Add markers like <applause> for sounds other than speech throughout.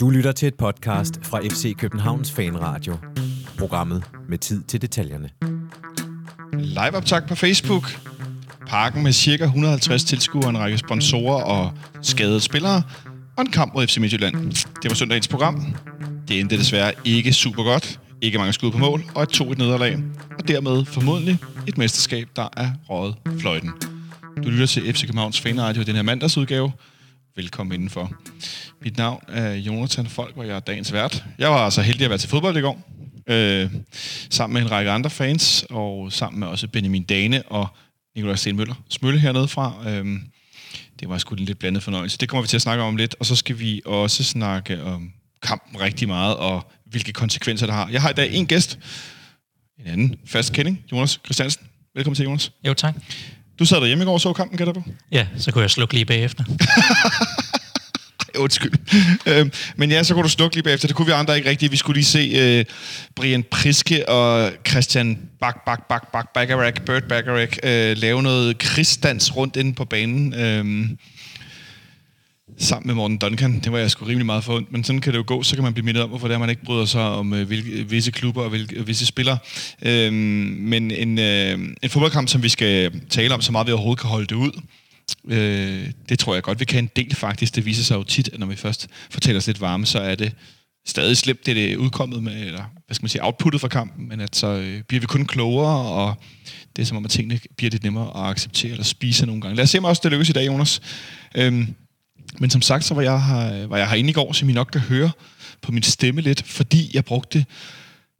Du lytter til et podcast fra FC Københavns Fanradio. Programmet med tid til detaljerne. Liveoptag på Facebook. Parken med ca. 150 tilskuere, en række sponsorer og skadede spillere. Og en kamp mod FC Midtjylland. Det var søndagens program. Det endte desværre ikke super godt. Ikke mange skud på mål, og et 2-1 nederlag. Og dermed formodentlig et mesterskab, der er røget fløjten. Du lytter til FC Københavns Fanradio i den her mandagsudgave. Velkommen indenfor. Mit navn er Jonathan Folk, og jeg er dagens vært. Jeg var altså heldig at være til fodbold i går, øh, sammen med en række andre fans, og sammen med også Benjamin Dane og Nikolaj Stenmøller Smølle hernede fra. Øh, det var sgu en lidt blandet fornøjelse. Det kommer vi til at snakke om lidt, og så skal vi også snakke om kampen rigtig meget, og hvilke konsekvenser det har. Jeg har i dag en gæst, en anden fast kending, Jonas Christiansen. Velkommen til, Jonas. Jo, tak. Du sad derhjemme i går og så kampen, gætter du? Ja, så kunne jeg slukke lige bagefter. Undskyld. Øh, men ja, så kunne du slukke lige bagefter. Det kunne vi andre ikke rigtigt. Vi skulle lige se øh, Brian Priske og Christian Bak, Bak, Bak, Bak, Bacharach, Bert Bacharach, øh, lave noget krigsdans rundt inde på banen. Øh, sammen med Morten Duncan. Det var jeg sgu rimelig meget for men sådan kan det jo gå. Så kan man blive mindet om, hvorfor det er, man ikke bryder sig om øh, hvilke, visse klubber og hvilke, visse spillere. Øhm, men en, øh, en fodboldkamp, som vi skal tale om så meget, vi overhovedet kan holde det ud, Øh, det tror jeg godt, vi kan en del faktisk. Det viser sig jo tit, at når vi først fortæller os lidt varme, så er det stadig slemt, det er udkommet med, eller hvad skal man sige, outputtet fra kampen, men at så øh, bliver vi kun klogere, og det er som om, at tingene bliver lidt nemmere at acceptere eller spise nogle gange. Lad os se, om også det lykkes i dag, Jonas. Øhm, men som sagt, så var jeg, her, var jeg herinde i går, som I nok kan høre på min stemme lidt, fordi jeg brugte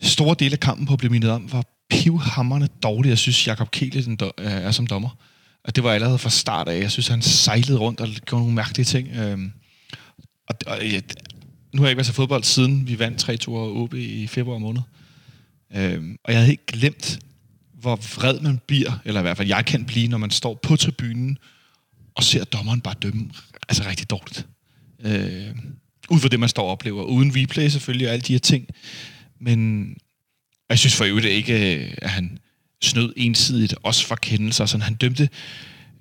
store dele af kampen på at blive mindet om, hvor pivhammerne dårligt jeg synes, Jakob Kele er som dommer. Og det var allerede fra start af. Jeg synes, han sejlede rundt og gjorde nogle mærkelige ting. Øhm, og, og ja, nu har jeg ikke været til fodbold siden vi vandt 3-2 over OB i februar måned. Øhm, og jeg havde ikke glemt, hvor vred man bliver, eller i hvert fald jeg kan blive, når man står på tribunen og ser dommeren bare dømme altså rigtig dårligt. Øh, ud fra det, man står og oplever. Uden replay selvfølgelig og alle de her ting. Men jeg synes for øvrigt ikke, øh, at han snød ensidigt, også for kendelser. Sådan, han dømte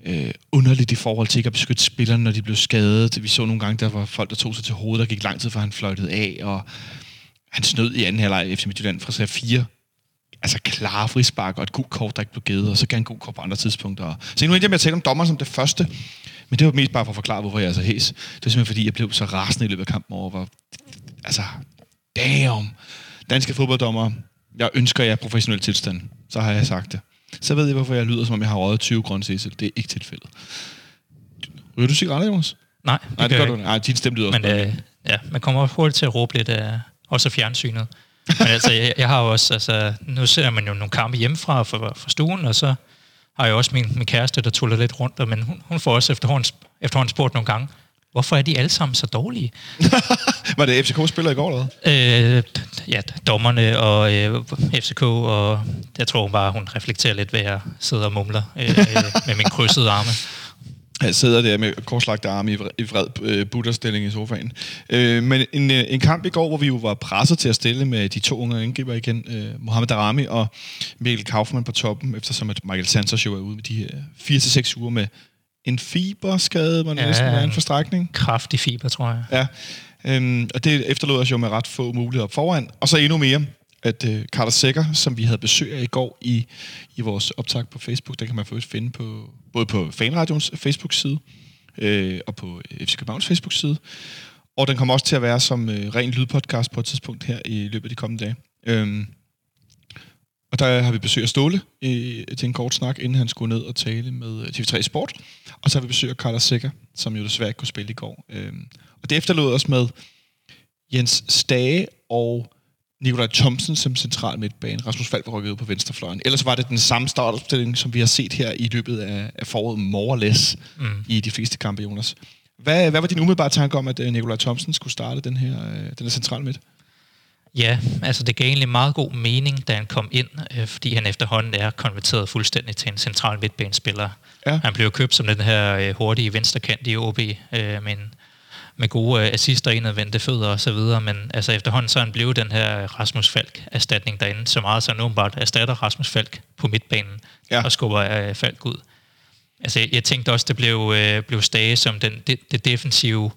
øh, underligt i forhold til ikke at beskytte spillerne, når de blev skadet. Vi så nogle gange, der var folk, der tog sig til hovedet, der gik lang tid, før han fløjtede af, og han snød i anden halvleg FC Midtjylland fra 4 altså klare frispark og et god kort, der ikke blev givet, og så kan han god kort på andre tidspunkter. Så nu endte jeg med at tale om dommer som det første, men det var mest bare for at forklare, hvorfor jeg er så hæs. Det var simpelthen, fordi jeg blev så rasende i løbet af kampen over, hvor, altså, damn, danske fodbolddommer, jeg ønsker jer professionel tilstand, så har jeg sagt det. Så ved jeg, hvorfor jeg lyder, som om jeg har røget 20 grønne. Det er ikke tilfældet. Ryger du cigaretter, Jonas? Nej, det, Nej, det gør du Nej, din stemme lyder Men øh, ja, man kommer også hurtigt til at råbe lidt af også fjernsynet. Men altså, jeg, jeg har også, altså, nu ser man jo nogle kampe hjemmefra fra, fra stuen, og så har jeg også min, min kæreste, der tuller lidt rundt, men hun, hun får også efterhånden, efterhånden spurgt nogle gange, Hvorfor er de alle sammen så dårlige? <laughs> var det FCK-spiller i går, eller øh, Ja, dommerne og øh, FCK, og jeg tror bare, hun reflekterer lidt ved, at jeg sidder og mumler øh, øh med min krydsede arme. Jeg sidder der med korslagte arme i, i vred øh, butterstilling i sofaen. Øh, men en, øh, en kamp i går, hvor vi jo var presset til at stille med de to unge angriber igen, øh, Mohamed Darami og Mikkel Kaufmann på toppen, eftersom at Michael Santos jo er ude med de her 4-6 uger med en fiberskade, man ja, næsten en forstrækning. Kraftig fiber, tror jeg. Ja, øhm, og det efterlod os jo med ret få muligheder foran. Og så endnu mere, at øh, Carter Sækker, som vi havde besøg af i går i, i vores optag på Facebook, der kan man faktisk finde på, både på Fanradions Facebook-side øh, og på øh, FC Københavns Facebook-side. Og den kommer også til at være som øh, ren lydpodcast på et tidspunkt her i løbet af de kommende dage. Øhm, og der har vi besøg af Ståle øh, til en kort snak, inden han skulle ned og tale med øh, TV3 Sport. Og så har vi besøg af Carter Sækker, som jo desværre ikke kunne spille i går. Øhm, og det efterlod os med Jens Stage og Nikolaj Thomsen som central midtbane. Rasmus Falk var rykket ud på venstrefløjen. Ellers var det den samme startopstilling, som vi har set her i løbet af, af foråret more or less mm. i de fleste kampe, Jonas. Hvad, hvad var din umiddelbare tanke om, at øh, Nikolaj Thomsen skulle starte den her, den her central midt? Ja, altså det gav egentlig meget god mening, da han kom ind, øh, fordi han efterhånden er konverteret fuldstændig til en central midtbanespiller. Ja. Han blev købt som den her øh, hurtige venstrekant i OB, øh, med, med gode øh, assister, indadvendte fødder og så videre, men altså efterhånden så er han blevet den her Rasmus Falk-erstatning derinde, så meget så han åbenbart erstatter Rasmus Falk på midtbanen ja. og skubber øh, Falk ud. Altså jeg, jeg tænkte også, det blev, øh, blev Stage som den, det, det defensive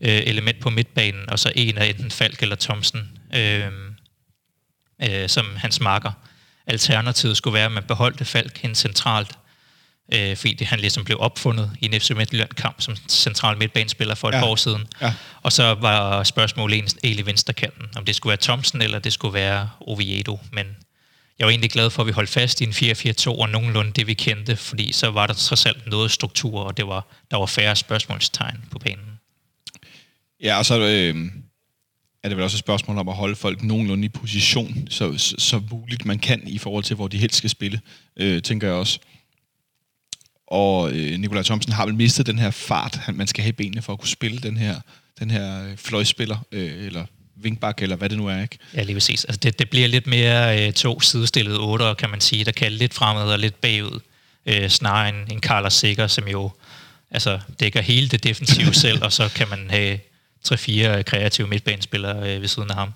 øh, element på midtbanen, og så en af enten Falk eller Thomsen, øh, øh, som hans marker. Alternativet skulle være, at man beholdte Falk hen centralt, øh, fordi det, han ligesom blev opfundet i en FC Midtjylland-kamp som central midtbanespiller for et ja. år siden. Ja. Og så var spørgsmålet egentlig venstrekanten, om det skulle være Thomsen eller det skulle være Oviedo, men jeg var egentlig glad for, at vi holdt fast i en 4-4-2 og nogenlunde det, vi kendte, fordi så var der trods alt noget struktur, og det var, der var færre spørgsmålstegn på banen. Ja, og så øh, er det vel også et spørgsmål om at holde folk nogenlunde i position, så, så, så muligt man kan i forhold til, hvor de helst skal spille, øh, tænker jeg også. Og øh, Nikolaj Thomsen har vel mistet den her fart, han, man skal have i benene for at kunne spille den her, den her øh, fløjspiller, øh, eller vinkbak, eller hvad det nu er, ikke? Ja, lige præcis. Altså, det, det bliver lidt mere øh, to sidestillede otter, kan man sige, der kan lidt fremad og lidt bagud, øh, snarere end, end Carlos Sikker, som jo altså, dækker hele det defensive selv, og så kan man have tre-fire kreative midtbanespillere øh, ved siden af ham.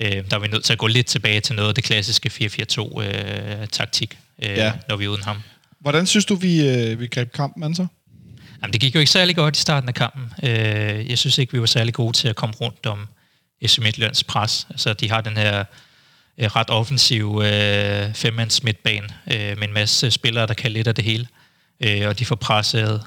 Øh, der er vi nødt til at gå lidt tilbage til noget af det klassiske 4-4-2-taktik, øh, øh, ja. når vi er uden ham. Hvordan synes du, vi, øh, vi greb kampen an så? Jamen, det gik jo ikke særlig godt i starten af kampen. Øh, jeg synes ikke, vi var særlig gode til at komme rundt om FC Midtjyllands pres. Altså, de har den her øh, ret offensiv øh, femmands midtbane øh, med en masse spillere, der kan lidt af det hele. Øh, og de får presset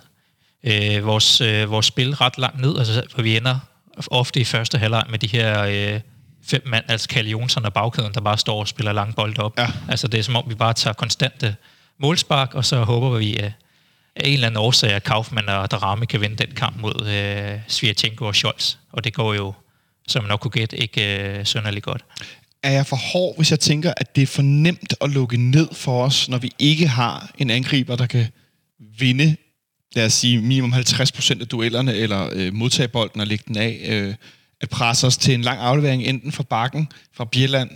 øh, vores, øh, vores spil ret langt ned. Altså, for vi ender ofte i første halvleg med de her øh, fem mand, altså Kalle Jonsson og bagkæden, der bare står og spiller lang bold op. Ja. Altså, det er som om, vi bare tager konstante målspark, og så håber vi, at af en eller anden årsag, at Kaufmann og Darami kan vinde den kamp mod øh, Svirchenko og Scholz. Og det går jo som man nok kunne gætte, ikke øh, sønderlig godt. Er jeg for hård, hvis jeg tænker, at det er for nemt at lukke ned for os, når vi ikke har en angriber, der kan vinde, lad os sige, minimum 50% af duellerne, eller øh, modtage bolden og lægge den af, øh, at presse os til en lang aflevering, enten fra Bakken, fra Bjelland,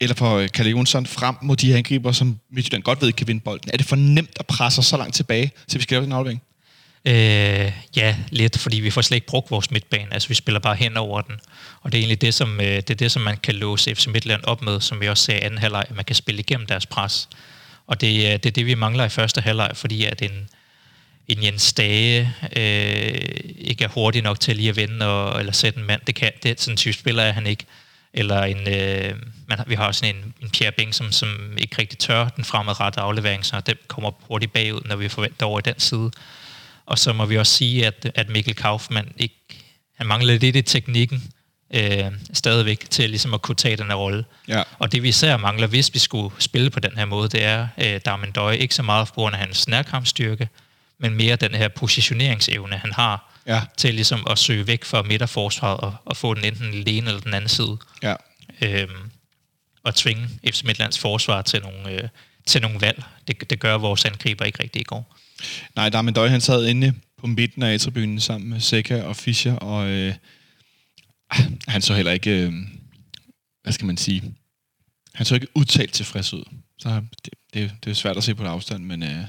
eller for øh, Kalle Jonsson, frem mod de her angriber, som Midtjylland godt ved kan vinde bolden. Er det for nemt at presse os så langt tilbage, til vi skal lave den aflevering? Øh, ja, lidt, fordi vi får slet ikke brugt vores midtbane. Altså, vi spiller bare hen over den. Og det er egentlig det, som, øh, det, er det, som man kan låse FC Midtland op med, som vi også sagde i anden halvleg, at man kan spille igennem deres pres. Og det, øh, det er det, vi mangler i første halvleg, fordi at en, en Jens Dage øh, ikke er hurtig nok til lige at vende og, eller sætte en mand. Det kan, det, sådan en type spiller er han ikke. Eller en, øh, man, vi har sådan en, en Pierre Bing, som, som ikke rigtig tør den fremadrettede aflevering, så den kommer hurtigt bagud, når vi forventer over i den side. Og så må vi også sige, at, at Mikkel Kaufmann ikke, han mangler lidt i teknikken øh, stadigvæk til ligesom at kunne tage den her rolle. Ja. Og det vi især mangler, hvis vi skulle spille på den her måde, det er øh, Darmen Døje, ikke så meget på grund af hans nærkampsstyrke, men mere den her positioneringsevne, han har ja. til ligesom at søge væk fra midterforsvaret og, og få den enten den ene eller den anden side. Ja. Øhm, og tvinge FC Midtlands forsvar til nogle, øh, til nogle valg. Det, det gør vores angriber ikke rigtig i går. Nej, der er Døj, han sad inde på midten af tribunen sammen med Seca og Fischer, og øh, han så heller ikke, øh, hvad skal man sige, han så ikke udtalt tilfreds ud. Så det, det, det er svært at se på afstand, men øh,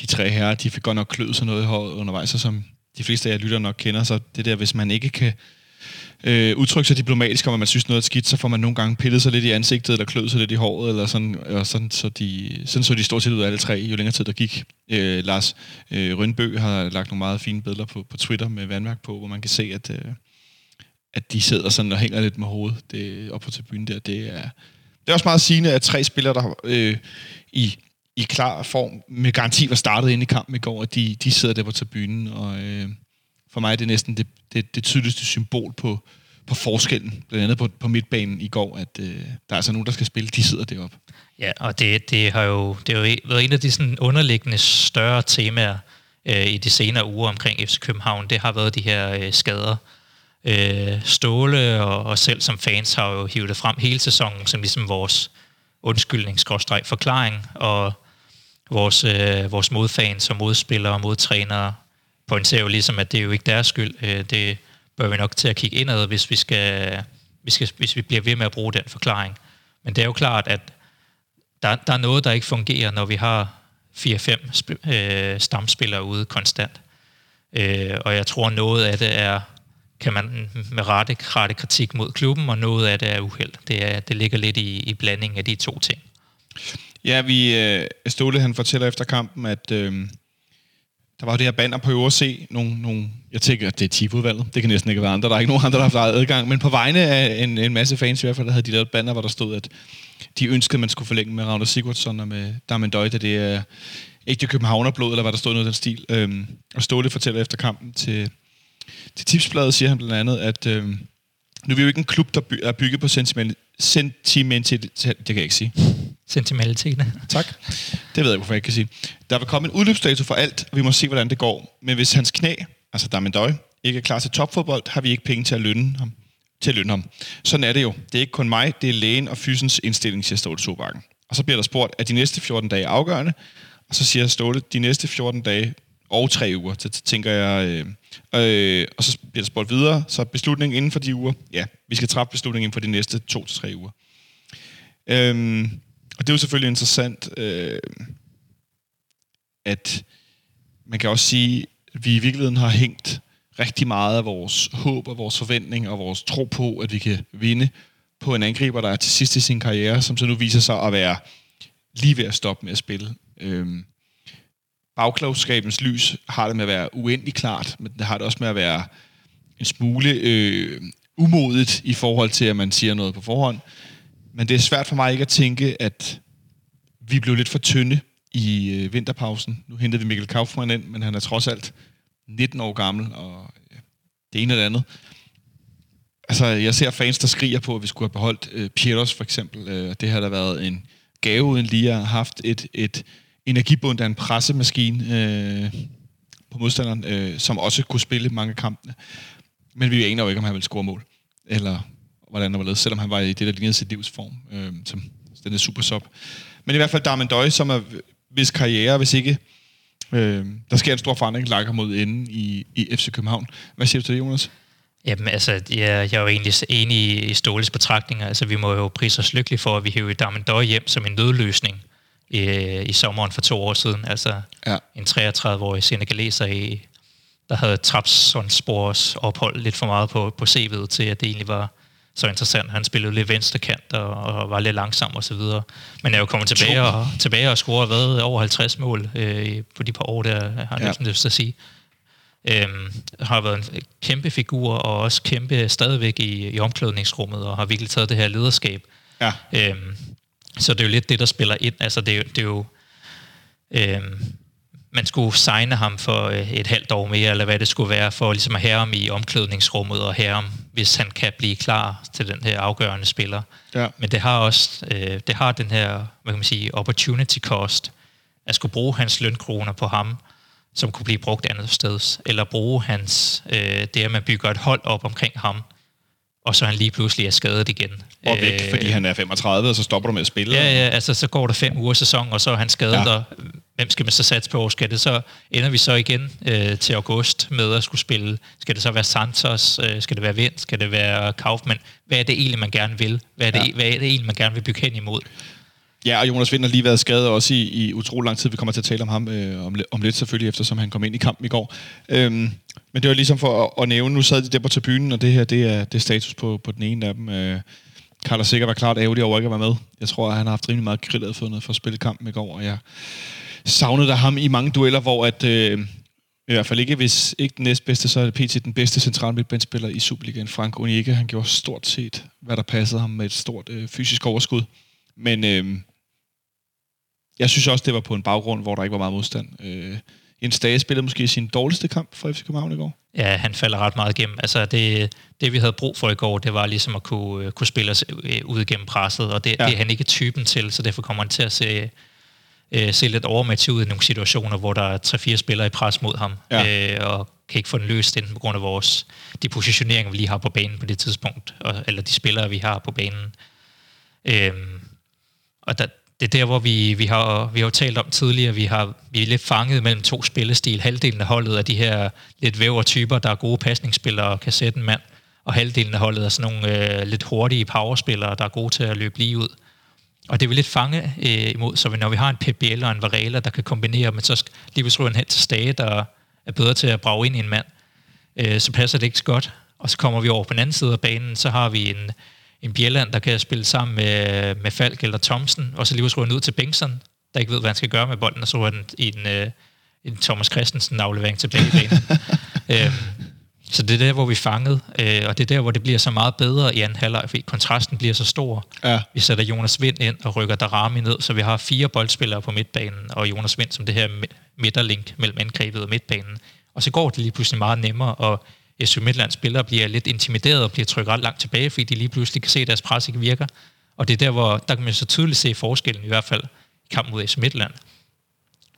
de tre her, de fik godt nok kløet sig noget i håret undervejs, og som de fleste af jer lytter nok kender, så det der, hvis man ikke kan øh, udtrykke sig diplomatisk om, at man synes noget er skidt, så får man nogle gange pillet sig lidt i ansigtet, eller kløet sig lidt i håret, eller sådan, og sådan, så de, sådan så de stort set ud af alle tre, jo længere tid der gik. Øh, Lars øh, Rønbø har lagt nogle meget fine billeder på, på Twitter med vandværk på, hvor man kan se, at, øh, at de sidder sådan og hænger lidt med hovedet det, op på tribunen der. Det er, det er også meget sigende, at tre spillere, der øh, i, i klar form med garanti var startet ind i kampen i går, at de, de sidder der på tribunen, og øh, for mig er det næsten det, det, det tydeligste symbol på, på forskellen, blandt andet på, på midtbanen i går, at øh, der er altså nogen, der skal spille, de sidder deroppe. Ja, og det, det har jo, det har jo e- været en af de sådan underliggende større temaer øh, i de senere uger omkring FC København. Det har været de her øh, skader. Øh, Ståle og, og selv som fans har jo hivet det frem hele sæsonen som ligesom vores undskyldning, forklaring, og vores, øh, vores modfans og modspillere og modtrænere pointerer jo ligesom, at det er jo ikke deres skyld. Øh, det bør vi nok til at kigge indad, hvis vi, skal, vi skal, hvis vi bliver ved med at bruge den forklaring. Men det er jo klart, at der, der er noget, der ikke fungerer, når vi har 4-5 sp- øh, stamspillere ude konstant. Øh, og jeg tror, noget af det er, kan man med rette, rette kritik mod klubben, og noget af det er uheld. Det, er, det ligger lidt i, i blandingen af de to ting. Ja, vi, øh, Ståle han fortæller efter kampen, at øh, der var det her banner på øvre C, nogle, nogle jeg tænker, at det er tipudvalget. Det kan næsten ikke være andre. Der er ikke nogen andre, der har haft adgang. Men på vegne af en, en masse fans i hvert fald, der havde de lavet banner, hvor der stod, at de ønskede, at man skulle forlænge med Ragnar Sigurdsson og med Damien Døjte. Det er ægte Københavnerblod, eller hvad der stod noget i den stil. Øhm, og Ståle fortæller efter kampen til, til Tipsbladet, siger han blandt andet, at øhm, nu er vi jo ikke en klub, der by, er bygget på sentimental, sentimentalitet. Det kan jeg ikke sige. Sentimentalitet. Tak. Det ved jeg, hvorfor jeg ikke kan sige. Der vil komme en udløbsdato for alt, og vi må se, hvordan det går. Men hvis hans knæ, altså Damendøj, ikke er klar til topfodbold, har vi ikke penge til at lønne ham. Til at lønne ham. Sådan er det jo. Det er ikke kun mig, det er lægen og fysens indstilling, siger Ståle Sobakken. Og så bliver der spurgt, at de næste 14 dage afgørende? Og så siger Ståle, de næste 14 dage og tre uger, så tænker jeg... Øh, øh, og så bliver der spurgt videre, så beslutningen inden for de uger, ja, vi skal træffe beslutningen inden for de næste to til tre uger. Øhm, og det er jo selvfølgelig interessant, øh, at man kan også sige, at vi i virkeligheden har hængt rigtig meget af vores håb og vores forventning og vores tro på, at vi kan vinde på en angriber, der er til sidst i sin karriere, som så nu viser sig at være lige ved at stoppe med at spille. Øhm, bagklogskabens lys har det med at være uendelig klart, men det har det også med at være en smule øh, umodigt i forhold til, at man siger noget på forhånd. Men det er svært for mig ikke at tænke, at vi blev lidt for tynde i øh, vinterpausen. Nu hentede vi Mikkel Kaufmann ind, men han er trods alt 19 år gammel, og øh, det ene og det andet. Altså, jeg ser fans, der skriger på, at vi skulle have beholdt øh, Pieters, for eksempel. Øh, det har da været en gave, uden lige at have haft et, et energibund af en pressemaskine øh, på modstanderen, øh, som også kunne spille mange kampene. Men vi aner jo ikke, om han vil score mål, eller hvordan der var ledet, selvom han var i det, der lignede sit livsform, øh, som den er super sub. Men i hvert fald Darmen Døj, som er hvis karriere, hvis ikke øh, der sker en stor forandring, lakker mod enden i, i FC København. Hvad siger du til det, Jonas? Jamen altså, jeg, jeg er jo egentlig enig i Ståles betragtninger. Altså, vi må jo prise os lykkelige for, at vi hæver Darmen Døj hjem som en nødløsning i, i sommeren for to år siden. Altså ja. en 33-årig senegaleser i, der havde Trabzonspors ophold lidt for meget på, på CV'et til, at det egentlig var så interessant. Han spillede lidt venstrekant og, og var lidt langsom og så videre. Men er jo kommet tilbage og, tilbage og scoret hvad, over 50 mål øh, på de par år, der har jeg ja. lyst til at sige. Øhm, har været en kæmpe figur og også kæmpe stadigvæk i, i omklædningsrummet og har virkelig taget det her lederskab. Ja. Øhm, så det er jo lidt det, der spiller ind. Altså, det, er, det er jo... Øhm, man skulle signe ham for øh, et halvt år mere, eller hvad det skulle være, for ligesom at have ham i omklædningsrummet og have ham, hvis han kan blive klar til den her afgørende spiller. Ja. Men det har også øh, det har den her, hvad kan man sige, opportunity cost, at skulle bruge hans lønkroner på ham, som kunne blive brugt andet sted, eller bruge hans, øh, det at man bygger et hold op omkring ham, og så han lige pludselig er skadet igen. Og væk, øh, fordi han er 35, og så stopper du med at spille? Ja, ja, altså så går der fem uger sæson, og så er han skadet, ja. og hvem skal man så satse på? Skal det så, ender vi så igen øh, til august med at skulle spille? Skal det så være Santos? Øh, skal det være Vind? Skal det være Kaufmann? Hvad er det egentlig, man gerne vil? Hvad er det, ja. hvad er det egentlig, man gerne vil bygge hen imod? Ja, og Jonas Vind har lige været skadet også i, i utrolig lang tid. Vi kommer til at tale om ham øh, om, om lidt selvfølgelig, eftersom han kom ind i kampen i går. Øhm, men det var ligesom for at, at nævne, nu sad de der på tribunen, og det her, det er, det er status på, på den ene af dem. Øh, Karl er sikkert var klart ærgerlig over ikke at være med. Jeg tror, at han har haft rimelig meget grillet noget for at spille kampen i går, og jeg savnede der ham i mange dueller, hvor at, øh, i hvert fald ikke, hvis ikke den næstbedste, så er det PT den bedste centralmidtbanespiller i Superligaen, Frank Onieke. Han gjorde stort set, hvad der passede ham med et stort øh, fysisk overskud. Men øh, jeg synes også, det var på en baggrund, hvor der ikke var meget modstand. Øh, Jens Dage spillede måske sin dårligste kamp for FC København i går. Ja, han falder ret meget igennem. Altså det, det vi havde brug for i går, det var ligesom at kunne, kunne spille os øh, ud igennem presset, og det, ja. det er han ikke typen til, så derfor kommer han til at se, øh, se lidt overmatchet ud i nogle situationer, hvor der er tre-fire spillere i pres mod ham, ja. øh, og kan ikke få den løst enten på grund af vores, de positioneringer, vi lige har på banen på det tidspunkt, og, eller de spillere, vi har på banen. Øh, og der, det er der, hvor vi, vi, har, vi har jo talt om tidligere, vi, har, vi er lidt fanget mellem to spillestil. Halvdelen af holdet er de her lidt vævertyper, der er gode pasningsspillere og kan sætte en mand, og halvdelen af holdet er sådan nogle øh, lidt hurtige powerspillere, der er gode til at løbe lige ud. Og det er vi lidt fange øh, imod, så når vi har en PBL og en Varela, der kan kombinere, men så lige hvis en hen til Stage, der er bedre til at brage ind i en mand, øh, så passer det ikke så godt. Og så kommer vi over på den anden side af banen, så har vi en, en Bjelland, der kan spille sammen med, med Falk eller Thomsen, og så lige ryger ud til Bengtsson, der ikke ved, hvad han skal gøre med bolden, og så ryger den i en, øh, en Thomas Christensen aflevering tilbage i banen. <laughs> øhm, det er der, hvor vi fangede, øh, og det er der, hvor det bliver så meget bedre i anden halvleg, fordi kontrasten bliver så stor. Ja. Vi sætter Jonas Vind ind og rykker Darami ned, så vi har fire boldspillere på midtbanen, og Jonas Vind som det her midterlink mellem angrebet og midtbanen. Og så går det lige pludselig meget nemmere, og SU Midtlands spillere bliver lidt intimideret og bliver trykket ret langt tilbage, fordi de lige pludselig kan se, at deres pres ikke virker. Og det er der, hvor der kan man så tydeligt se forskellen, i hvert fald i kampen mod SU Midtland.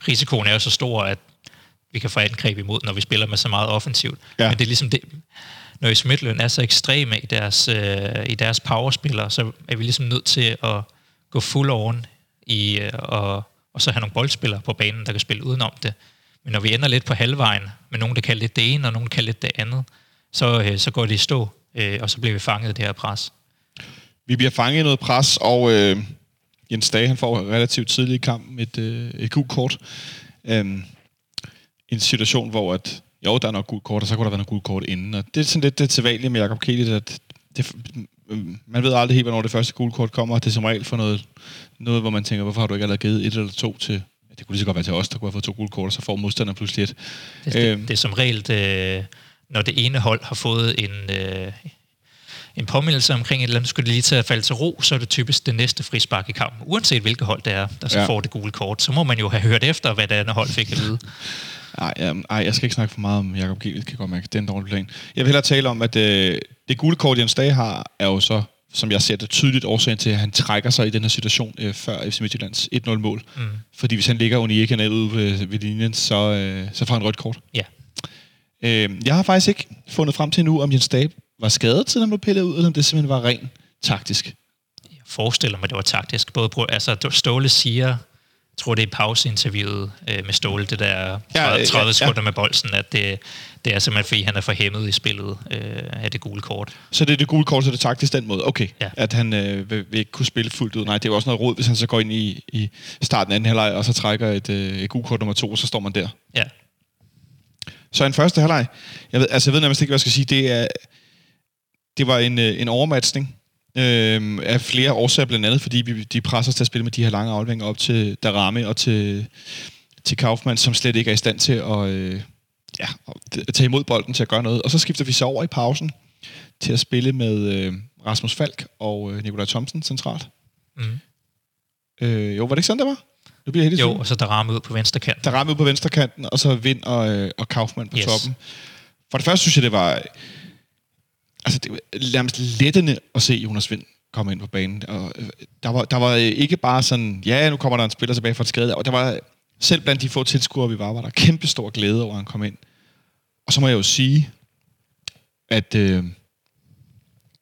Risikoen er jo så stor, at vi kan få angreb imod, når vi spiller med så meget offensivt. Ja. Men det er ligesom det, når SU Midtland er så ekstreme i deres, øh, i deres powerspillere, så er vi ligesom nødt til at gå full on i, øh, og, og så have nogle boldspillere på banen, der kan spille udenom det. Men når vi ender lidt på halvvejen, med nogen, der kalder det det ene, og nogen, der kalder det det andet, så, øh, så går det i stå, øh, og så bliver vi fanget i det her pres. Vi bliver fanget i noget pres, og øh, Jens Dage, han får relativt tidligt i kampen et, øh, et gult kort. Øhm, en situation, hvor at, jo, der er nok gult kort, og så kunne der være noget gult kort inden. Og det er sådan lidt det tilvalgte med Jacob Kelit, at det, øh, man ved aldrig helt, hvornår det første gule kort kommer, og det er som regel for noget, noget, hvor man tænker, hvorfor har du ikke allerede givet et eller to til, det kunne lige så godt være til os, der kunne have fået to gule kort, og så får modstanderen pludselig et. Det, det, øhm. det er som regel, øh, når det ene hold har fået en, øh, en påmindelse omkring et eller andet, skulle det lige til at falde til ro, så er det typisk det næste frispark i kampen. Uanset hvilket hold det er, der så ja. får det gule kort, så må man jo have hørt efter, hvad det andet hold fik at vide. <laughs> Ej, um, ej, jeg skal ikke snakke for meget om Jacob Giel, kan godt mærke. Det er en dårlig plan. Jeg vil hellere tale om, at øh, det gule kort, Jens Dage har, er jo så som jeg ser det tydeligt årsagen til, at han trækker sig i den her situation øh, før FC Midtjyllands 1-0-mål. Mm. Fordi hvis han ligger under ned ude ved, ved linjen, så, øh, så får han rødt kort. Ja. Øh, jeg har faktisk ikke fundet frem til nu, om Jens Stab var skadet, til han blev pillet ud, eller om det simpelthen var rent taktisk. Jeg forestiller mig, det var taktisk. Både på, altså, Ståle siger, jeg tror det er pauseinterviewet øh, med Ståle, det der 30, 30 ja, ja, sekunder med bolden, at det, det er simpelthen fordi, han er for hæmmet i spillet øh, af det gule kort. Så det er det gule kort, så det er taktisk den måde? Okay, ja. at han øh, vil, vil ikke kunne spille fuldt ud. Nej, det er jo også noget råd, hvis han så går ind i, i starten af anden halvleg, og så trækker et, øh, et gule kort nummer to, og så står man der. Ja. Så en første halvleg, jeg ved, altså jeg ved nærmest ikke, hvad jeg skal sige, det er, det var en, øh, en overmatchning øh, af flere årsager, blandt andet fordi vi, de presser os til at spille med de her lange afleveringer op til Darame og til, til Kaufmann, som slet ikke er i stand til at, øh, ja, at tage imod bolden til at gøre noget. Og så skifter vi så over i pausen til at spille med øh, Rasmus Falk og øh, Nikolaj Thomsen centralt. Mm. Øh, jo, var det ikke sådan, det var? Nu bliver jeg jo, og så der ramme ud på venstre kanten. Der ramme ud på venstre kanten, og så Vind og, øh, og Kaufmann på yes. toppen. For det første synes jeg, det var altså, det var nærmest lettende at se Jonas Vind komme ind på banen. Og øh, der, var, der var ikke bare sådan, ja, nu kommer der en spiller tilbage fra et skade. Og der var, selv blandt de få tilskuere, vi var, var der kæmpe stor glæde over, at han kom ind. Og så må jeg jo sige, at... Øh,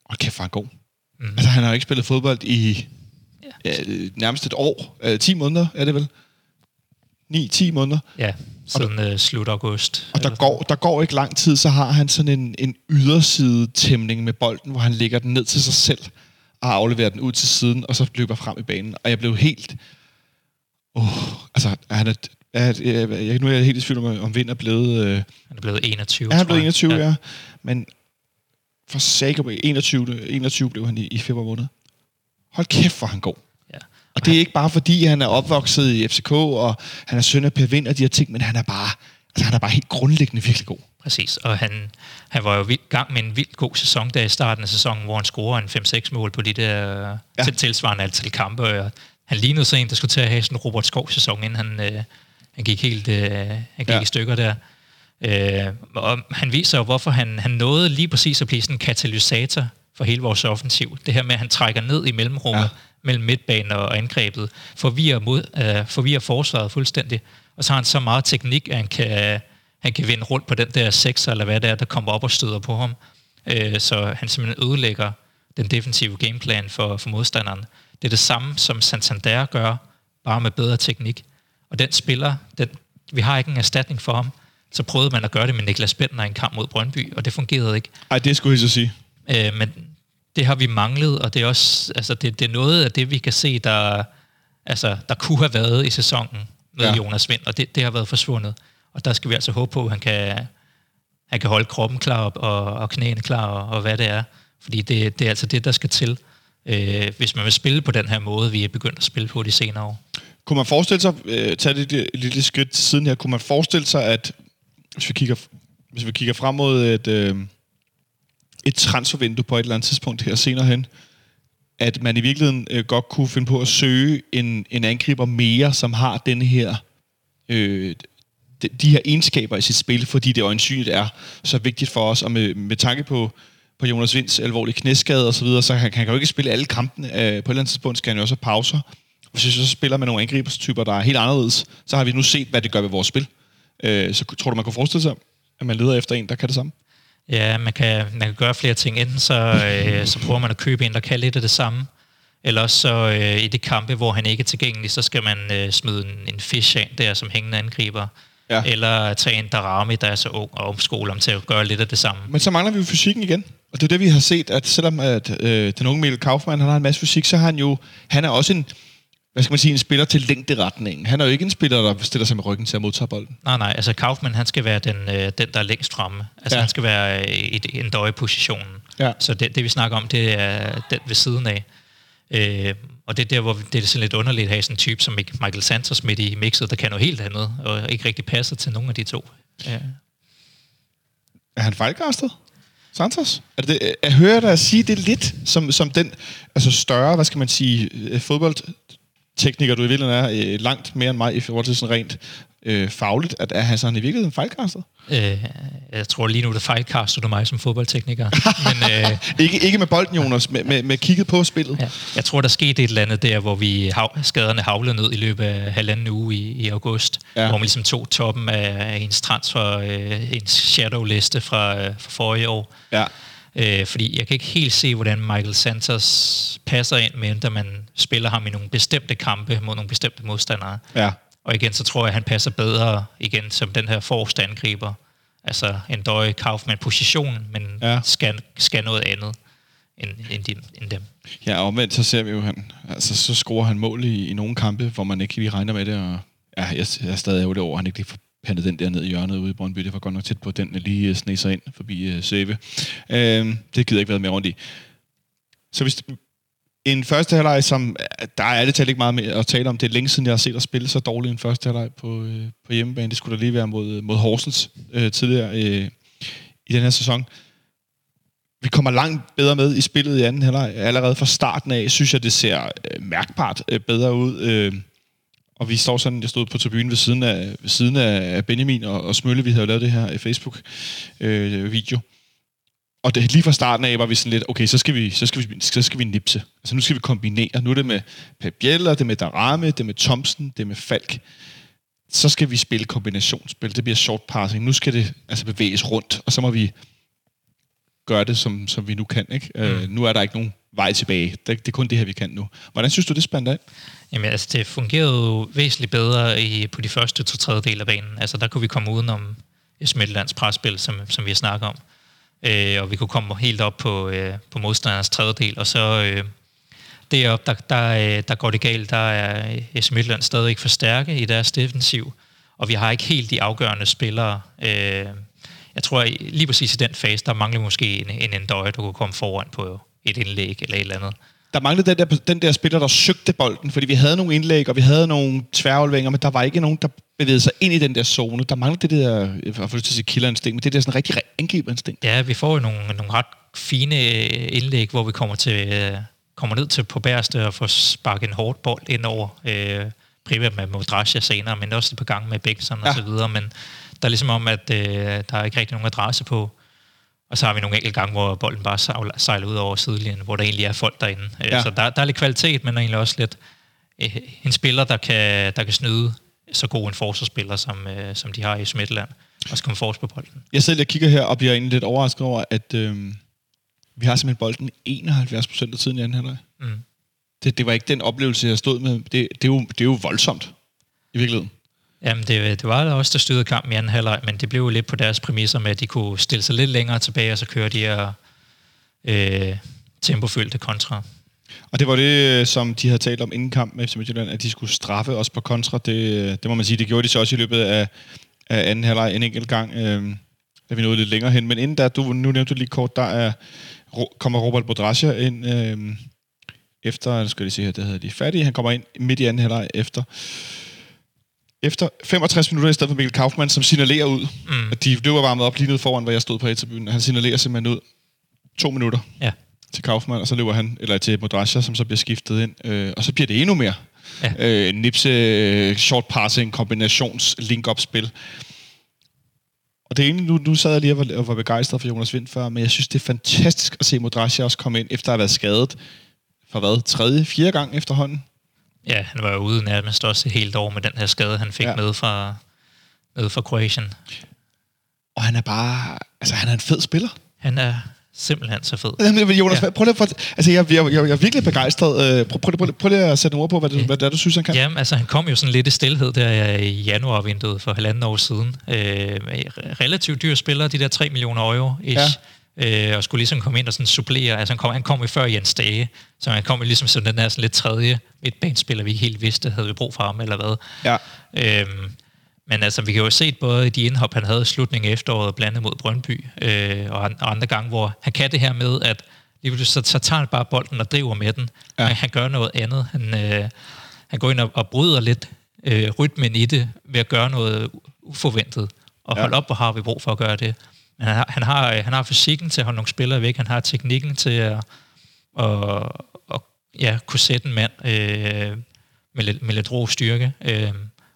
hold kæft, var han god. Mm. Altså, han har ikke spillet fodbold i ja, nærmest et år. Øh, 10 måneder, er det vel? 9-10 måneder. Ja, siden der, øh, slut august. Og der går, der går ikke lang tid, så har han sådan en, en yderside tæmning med bolden, hvor han lægger den ned til sig selv og afleverer den ud til siden, og så løber frem i banen. Og jeg blev helt... Oh, altså, han er, er, jeg, jeg, nu er jeg helt i tvivl om, om Vind er blevet... Øh, han er blevet 21, Er han blevet 21, ja. ja. Men for sake 21, 21 blev han i, i februar måned. Hold kæft, hvor han god. Og det er ikke bare fordi, han er opvokset i FCK, og han er søn af Per Vind og de her ting, men han er bare, altså, han er bare helt grundlæggende virkelig god. Præcis, og han, han var jo i gang med en vildt god sæson der i starten af sæsonen, hvor han scorer en 5-6 mål på de der ja. tilsvarende antal kampe. Og han lignede så en, der skulle til at have sådan en Robert Skov-sæson, inden han, øh, han gik helt øh, han gik ja. i stykker der. Øh, og han viser jo, hvorfor han, han nåede lige præcis at blive sådan en katalysator for hele vores offensiv. Det her med, at han trækker ned i mellemrummet, ja mellem midtbanen og angrebet, forvirrer, mod, øh, forvirrer forsvaret fuldstændig. Og så har han så meget teknik, at han kan, han kan vinde rundt på den der sekser, eller hvad det er, der kommer op og støder på ham. Øh, så han simpelthen ødelægger den defensive gameplan for, for modstanderen. Det er det samme, som Santander gør, bare med bedre teknik. Og den spiller, den, vi har ikke en erstatning for ham. Så prøvede man at gøre det med Niklas Bentner i en kamp mod Brøndby, og det fungerede ikke. Nej, det skulle jeg så sige. Øh, men det har vi manglet, og det er også altså det, det er noget af det, vi kan se, der, altså, der kunne have været i sæsonen med ja. Jonas Vind, og det, det har været forsvundet. Og der skal vi altså håbe på, at han kan, han kan holde kroppen klar op, og, og knæene klar, og, og hvad det er. Fordi det, det er altså det, der skal til, øh, hvis man vil spille på den her måde, vi er begyndt at spille på de senere år. Kunne man forestille sig, øh, tage det et lille skridt siden her, kunne man forestille sig, at hvis vi kigger, hvis vi kigger frem mod et, øh, et transfervindue på et eller andet tidspunkt her senere hen, at man i virkeligheden øh, godt kunne finde på at søge en, en angriber mere, som har den her øh, de, de her egenskaber i sit spil, fordi det øjensynligt er så vigtigt for os, og med, med tanke på, på Jonas Vinds alvorlige knæskade og så videre, så han, han kan jo ikke spille alle kampene. Øh, på et eller andet tidspunkt skal han jo også have pauser. Hvis vi så spiller med nogle angriberstyper, der er helt anderledes, så har vi nu set, hvad det gør ved vores spil. Øh, så tror du, man kunne forestille sig, at man leder efter en, der kan det samme? Ja, man kan, man kan gøre flere ting. Enten så, øh, så prøver man at købe en, der kan lidt af det samme, eller også så øh, i de kampe, hvor han ikke er tilgængelig, så skal man øh, smide en, en fish ind der som hængende angriber. Ja. Eller tage en Darami, der er så ung og omskole om til at gøre lidt af det samme. Men så mangler vi jo fysikken igen. Og det er det, vi har set, at selvom at, øh, den unge Mikkel Kaufmann han har en masse fysik, så har han jo, han er også en, hvad skal man sige, en spiller til længderetningen. Han er jo ikke en spiller, der stiller sig med ryggen til at modtage bolden. Nej, nej, altså Kaufmann, han skal være den, øh, den der er længst fremme. Altså ja. han skal være i en døje-positionen. Ja. Så det, det, vi snakker om, det er den ved siden af. Øh, og det er der, hvor det er sådan lidt underligt at have sådan en type som Michael Santos midt i mixet, der kan noget helt andet, og ikke rigtig passer til nogen af de to. Ja. Er han fejlkastet? Santos? Er det, det, jeg hører dig sige det lidt som, som den altså større, hvad skal man sige, øh, fodboldtekniker, du i virkeligheden er, øh, langt mere end mig i forhold til sådan rent øh, fagligt, at er han sådan i virkeligheden fejlkastet? Øh, jeg tror lige nu, det fejlkaster du mig som fodboldtekniker. <laughs> Men, øh, ikke, ikke med bolden, Jonas, med, med, med kigget på spillet. Ja. Jeg tror, der skete et eller andet der, hvor vi hav, skaderne havlede ned i løbet af halvanden uge i, i august, ja. hvor man ligesom tog toppen af ens transfer, øh, ens shadow-liste fra, øh, fra forrige år. Ja. Øh, fordi jeg kan ikke helt se, hvordan Michael Santos passer ind, med, man spiller ham i nogle bestemte kampe mod nogle bestemte modstandere. Ja. Og igen, så tror jeg, at han passer bedre igen som den her forreste angriber. Altså en døje Kaufmann position, men ja. skal, skal noget andet end, end, de, end dem. Ja, og omvendt så ser vi jo, han, altså, så scorer han mål i, i nogle kampe, hvor man ikke lige regner med det. Og, ja, jeg, jeg er stadig ærgerlig over, at han ikke lige får pandet den der ned i hjørnet ude i Brøndby. Det var godt nok tæt på, at den lige uh, sig ind forbi Save. Øh, øhm, det gider ikke være mere rundt i. Så hvis, en første halvleg, som øh, der er det talt ikke meget med at tale om. Det er længe siden, jeg har set dig spille så dårligt en første halvleg på, øh, på hjemmebane. Det skulle da lige være mod, øh, mod Horsens øh, tidligere øh, i den her sæson. Vi kommer langt bedre med i spillet i anden halvleg. Allerede fra starten af synes jeg, det ser øh, mærkbart øh, bedre ud. Øh, og vi står sådan, jeg stod på tribunen ved siden af, ved siden af Benjamin og, og Smølle, vi havde lavet det her Facebook-video. Øh, og det, lige fra starten af var vi sådan lidt, okay, så skal vi, så skal vi, så skal vi nipse. Altså nu skal vi kombinere. Nu er det med Pep Bjeller, det med Darame, det med Thompson, det med Falk. Så skal vi spille kombinationsspil. Det bliver short passing. Nu skal det altså bevæges rundt, og så må vi gøre det, som, som vi nu kan. Ikke? Øh, mm. Uh, nu er der ikke nogen vej tilbage. Det, det er kun det her, vi kan nu. Hvordan synes du, det spændte af? Jamen, altså, det fungerede jo væsentligt bedre i, på de første to tredjedel af banen. Altså, der kunne vi komme udenom Midtlands presspil, som, som vi har snakket om øh, og vi kunne komme helt op på, øh, på modstandernes tredjedel, og så øh, deroppe, der, der, øh, der går det galt, der er S. Midtland stadig ikke for stærke i deres defensiv, og vi har ikke helt de afgørende spillere. Øh, jeg tror lige præcis i den fase, der mangler måske en, en Endøje, der kunne komme foran på et indlæg eller et eller andet der manglede den der, den der spiller, der søgte bolden, fordi vi havde nogle indlæg, og vi havde nogle tværafleveringer, men der var ikke nogen, der bevægede sig ind i den der zone. Der manglede det der, jeg får lyst til at sige killerinstinkt, men det der sådan rigtig angriberinstinkt. Ja, vi får jo nogle, nogle ret fine indlæg, hvor vi kommer til øh, kommer ned til på bærste og får sparket en hårdt bold ind over, øh, primært med Modrasja senere, men også på gang med Bækson ja. og så videre, men der er ligesom om, at øh, der er ikke rigtig nogen adresse på, og så har vi nogle enkelte gange, hvor bolden bare sejler ud over sidelinjen, hvor der egentlig er folk derinde. Øh, ja. Så der, der er lidt kvalitet, men egentlig også lidt øh, en spiller, der kan, der kan snyde så god en forsvarsspiller, som, øh, som de har i Smitland, og skal komme forrest på bolden. Jeg selv jeg kigger her og bliver egentlig lidt overrasket over, at øh, vi har simpelthen bolden 71 procent af tiden i anden halvleg. Mm. Det, det var ikke den oplevelse, jeg stod med. Det, det, er, jo, det er jo voldsomt, i virkeligheden. Jamen, det, det var også der styrede kamp i anden halvleg, men det blev jo lidt på deres præmisser med, at de kunne stille sig lidt længere tilbage, og så køre de her øh, tempofyldte kontra. Og det var det, øh, som de havde talt om inden kamp med FC Midtjylland, at de skulle straffe os på kontra. Det, øh, det må man sige, det gjorde de så også i løbet af, af anden halvleg en enkelt gang, øh, da vi nåede lidt længere hen. Men inden da, du, nu nævnte du lige kort, der er, kommer Robert Bodrasja ind øh, efter, nu skal jeg lige se her, det hedder de færdige. Han kommer ind midt i anden halvleg efter efter 65 minutter i stedet for Mikkel Kaufmann, som signalerer ud. Mm. At de, det var varmet op lige nede foran, hvor jeg stod på etabyen. Han signalerer simpelthen ud. to minutter Ja. til Kaufmann, og så løber han, eller til Modrasja, som så bliver skiftet ind, øh, og så bliver det endnu mere. Ja. Øh, nipse, øh, short passing, kombinations, link-up spil. Og det er egentlig, nu, nu sad jeg lige og var, og var begejstret for Jonas Vind før, men jeg synes, det er fantastisk at se Modrasja også komme ind, efter at have været skadet for hvad, tredje, fjerde gang efterhånden. Ja, han var jo ude nærmest også helt år med den her skade, han fik Ja. ja. med fra, med fra Kroatien. Og han er bare, altså han er en fed spiller. Han er simpelthen så fed. Jamen, men Jonas, Ja. ja. prøv lige at, for- altså jeg, jeg, jeg, jeg er virkelig begejstret. Øh, Prøv, prøv, prøv, prøv lige at sætte ord på, hvad, du, hvad det er, du synes, han kan. Jamen, altså han kom jo sådan lidt i stillhed der i januarvinduet for halvanden år siden. Øh, relativt dyr spiller, de der 3 millioner euro ish. Ja. Øh, og skulle ligesom komme ind og sådan supplere. Altså han kom, han kom jo før Jens Dage, så han kom jo ligesom som den der sådan lidt tredje midtbanespiller, vi ikke helt vidste, havde vi brug for ham eller hvad. Ja. Øhm, men altså, vi kan jo se både i de indhop, han havde i slutningen af efteråret, blandt andet mod Brøndby, øh, og, og andre gange, hvor han kan det her med, at lige så, så tager han bare bolden og driver med den. Ja. Han, han gør noget andet. Han, øh, han går ind og, og bryder lidt øh, rytmen i det, ved at gøre noget uforventet. Og ja. hold op, hvor har vi brug for at gøre det. Men han har, han har, øh, han har fysikken til at holde nogle spillere væk, han har teknikken til at, at, at ja, kunne sætte en mand øh, med, lidt, med lidt rå styrke. Øh,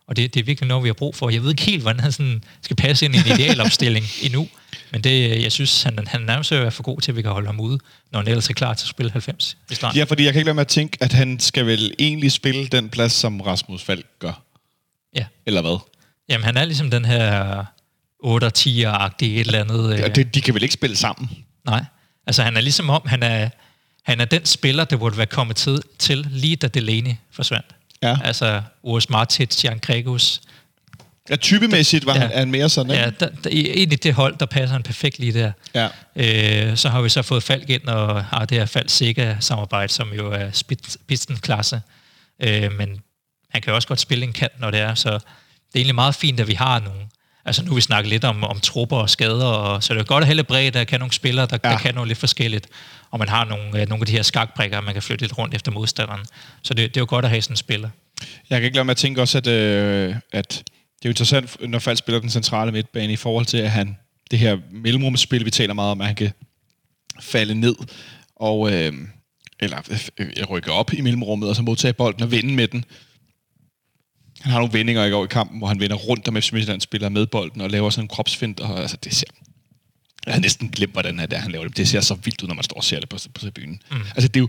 og det, det er virkelig noget, vi har brug for. Jeg ved ikke helt, hvordan han sådan skal passe ind i en <laughs> idealopstilling endnu. Men det, jeg synes, han, han nærmest være for god til, at vi kan holde ham ude, når han ellers er klar til at spille 90 i starten. ja, fordi jeg kan ikke lade med at tænke, at han skal vel egentlig spille den plads, som Rasmus Falk gør. ja. Eller hvad? Jamen, han er ligesom den her 8 10 agtige et eller andet. Ja. Øh, Det, de kan vel ikke spille sammen? Nej. Altså, han er ligesom om, han er, han er den spiller, der burde være kommet til, til lige da Delaney forsvandt. Ja. Altså, Urs Martins, Jan Gregus. Ja, typemæssigt var Ja. han, er han mere sådan, ikke? Ja, der, der, i det hold, der passer han perfekt lige der. Ja. Øh, så har vi så fået Falk ind og har det her Falk Siga-samarbejde, som jo er spidsen-klasse. Øh, men han kan jo også godt spille en kant, når det er. Så det er egentlig meget fint, at vi har nogle... Altså nu vi snakket lidt om, om trupper og skader, og, så det er godt at lidt bredt, der kan nogle spillere, der, ja. Der kan noget lidt forskelligt. Og man har nogle, øh, nogle af de her skakbrikker, man kan flytte lidt rundt efter modstanderen. Så det, det er jo godt at have sådan en spiller. Jeg kan ikke lade med at tænke også, at, øh, at det er jo interessant, når Falk spiller den centrale midtbane, i forhold til, at han, det her mellemrumspil, vi taler meget om, at han kan falde ned og øh, eller øh, rykke op i mellemrummet, og så modtage bolden og vinde med den. Han har nogle vendinger i går i kampen, hvor han vender rundt om FC Midtjylland spiller med bolden og laver sådan en kropsfind, og altså, det ser jeg har næsten glemt, hvordan det er, han laver det. Det ser så vildt ud, når man står og ser det på, på tribunen. Mm. Altså, det er jo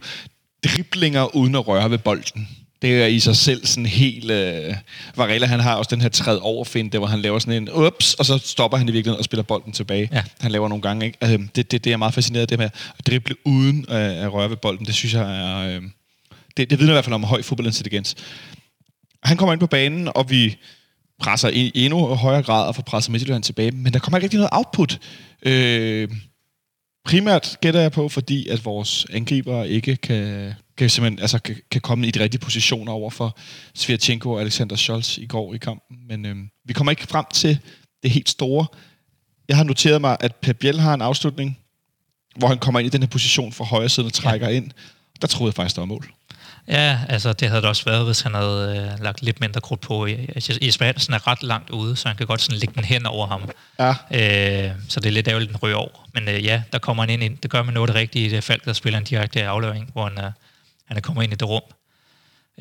driblinger uden at røre ved bolden. Det er i sig selv sådan helt... Øh, Varela, han har også den her træd over finte, hvor han laver sådan en ups, og så stopper han i virkeligheden og spiller bolden tilbage. Ja. Han laver nogle gange, ikke? Altså, det, det, det er meget fascineret af, det med at drible uden øh, at røre ved bolden. Det synes jeg er... Øh, det, det vidner i hvert fald om høj fodboldintelligens. Han kommer ind på banen, og vi presser i endnu højere grad og får presset Midtjylland tilbage, men der kommer ikke rigtig noget output. Øh, primært gætter jeg på, fordi at vores angriber ikke kan, kan, simpelthen, altså, kan, kan komme i de rigtige positioner over for Svirchenko og Alexander Scholz i går i kampen. Men øh, vi kommer ikke frem til det helt store. Jeg har noteret mig, at Pep Biel har en afslutning, hvor han kommer ind i den her position fra højre side og trækker ja. ind. Der troede jeg faktisk, der var mål. Ja, altså det havde det også været, hvis han havde øh, lagt lidt mindre krudt på. Altså, Jesper Andersen er ret langt ude, så han kan godt sådan lægge den hen over ham. Ja. Øh, så det er lidt ærgerligt, den ryger over. Men øh, ja, der kommer han ind, ind. Det gør man noget det rigtige i det fald, der spiller en direkte aflevering, hvor han, er, han er kommet ind i det rum.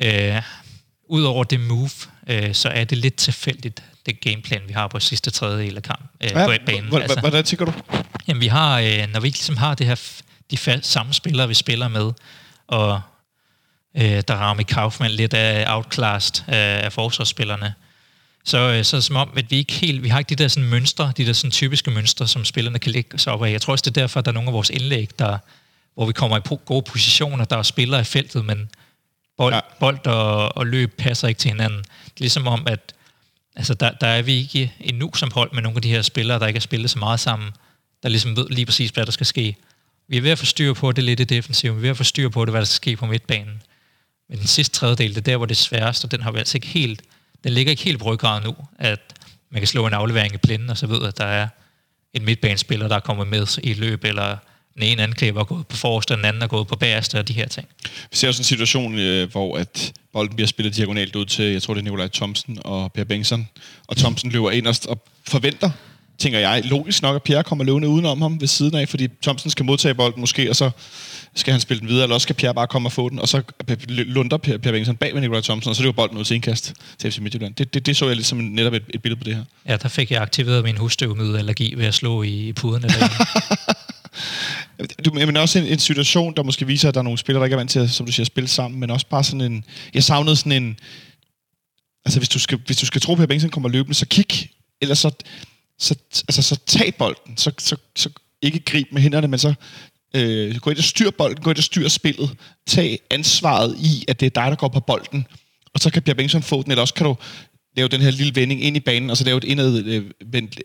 Øh, Udover det move, øh, så er det lidt tilfældigt, det gameplan, vi har på sidste tredjedel af kampen øh, Ja, på banen. h- h- hvordan tænker du? Jamen, vi har, øh, når vi ligesom har det her, de fa- samme spillere, vi spiller med, og øh, der rammer Kaufmann lidt af outclassed af, af forsvarsspillerne, så, øh, så som om, at vi ikke helt, vi har ikke de der sådan mønstre, de der sådan typiske mønstre, som spillerne kan lægge sig op af. Jeg tror også, det er derfor, at der er nogle af vores indlæg, der, hvor vi kommer i gode positioner, der er spillere i feltet, men bold, ja. bold og, og løb passer ikke til hinanden. Det er ligesom om, at altså der, der er vi ikke endnu som hold med nogle af de her spillere, der ikke har spillet så meget sammen, der ligesom ved lige præcis, hvad der skal ske. Vi er ved at få styr på det lidt i defensiven, vi er ved at få styr på det, hvad der skal ske på midtbanen. Men den sidste tredjedel, det er der, hvor det er sværest, og den har vi altså ikke helt, den ligger ikke helt på ryggraden nu, at man kan slå en aflevering i blinden, og så ved at der er en midtbanespiller, der er kommet med i løb, eller den ene angriber er gået på forreste, og den anden er gået på bagerste, og de her ting. Vi ser også en situation, øh, hvor at bolden bliver spillet diagonalt ud til, jeg tror det er Nikolaj Thomsen og Per Bengtsson. Og Thomsen løber ind og, forventer tænker jeg, logisk nok, at Pierre kommer løbende udenom ham ved siden af, fordi Thomsen skal modtage bolden måske, og så skal han spille den videre, eller også skal Pierre bare komme og få den, og så lunder Pierre, Pierre Bengtsson bag ved Nikolaj Thompson, og så løber bolden ud til indkast til FC Midtjylland. Det, det, det så jeg lidt som netop et, et billede på det her. Ja, der fik jeg aktiveret min husstøvmiddelallergi ved at slå i, i puden. <laughs> du, men også en, en situation, der måske viser, at der er nogle spillere, der ikke er vant til at, som du siger, spille sammen, men også bare sådan en... Jeg savnede sådan en... Altså, hvis du skal, hvis du skal tro på, at Bengtsson kommer løbende, så kig. Ellers så, så, altså, så tag bolden. Så, så, så ikke grib med hænderne, men så øh, gå ind og styr bolden, gå ind og styr spillet. Tag ansvaret i, at det er dig, der går på bolden. Og så kan Pierre Bengtsson få den, eller også kan du lave den her lille vending ind i banen, og så lave et indad, øh,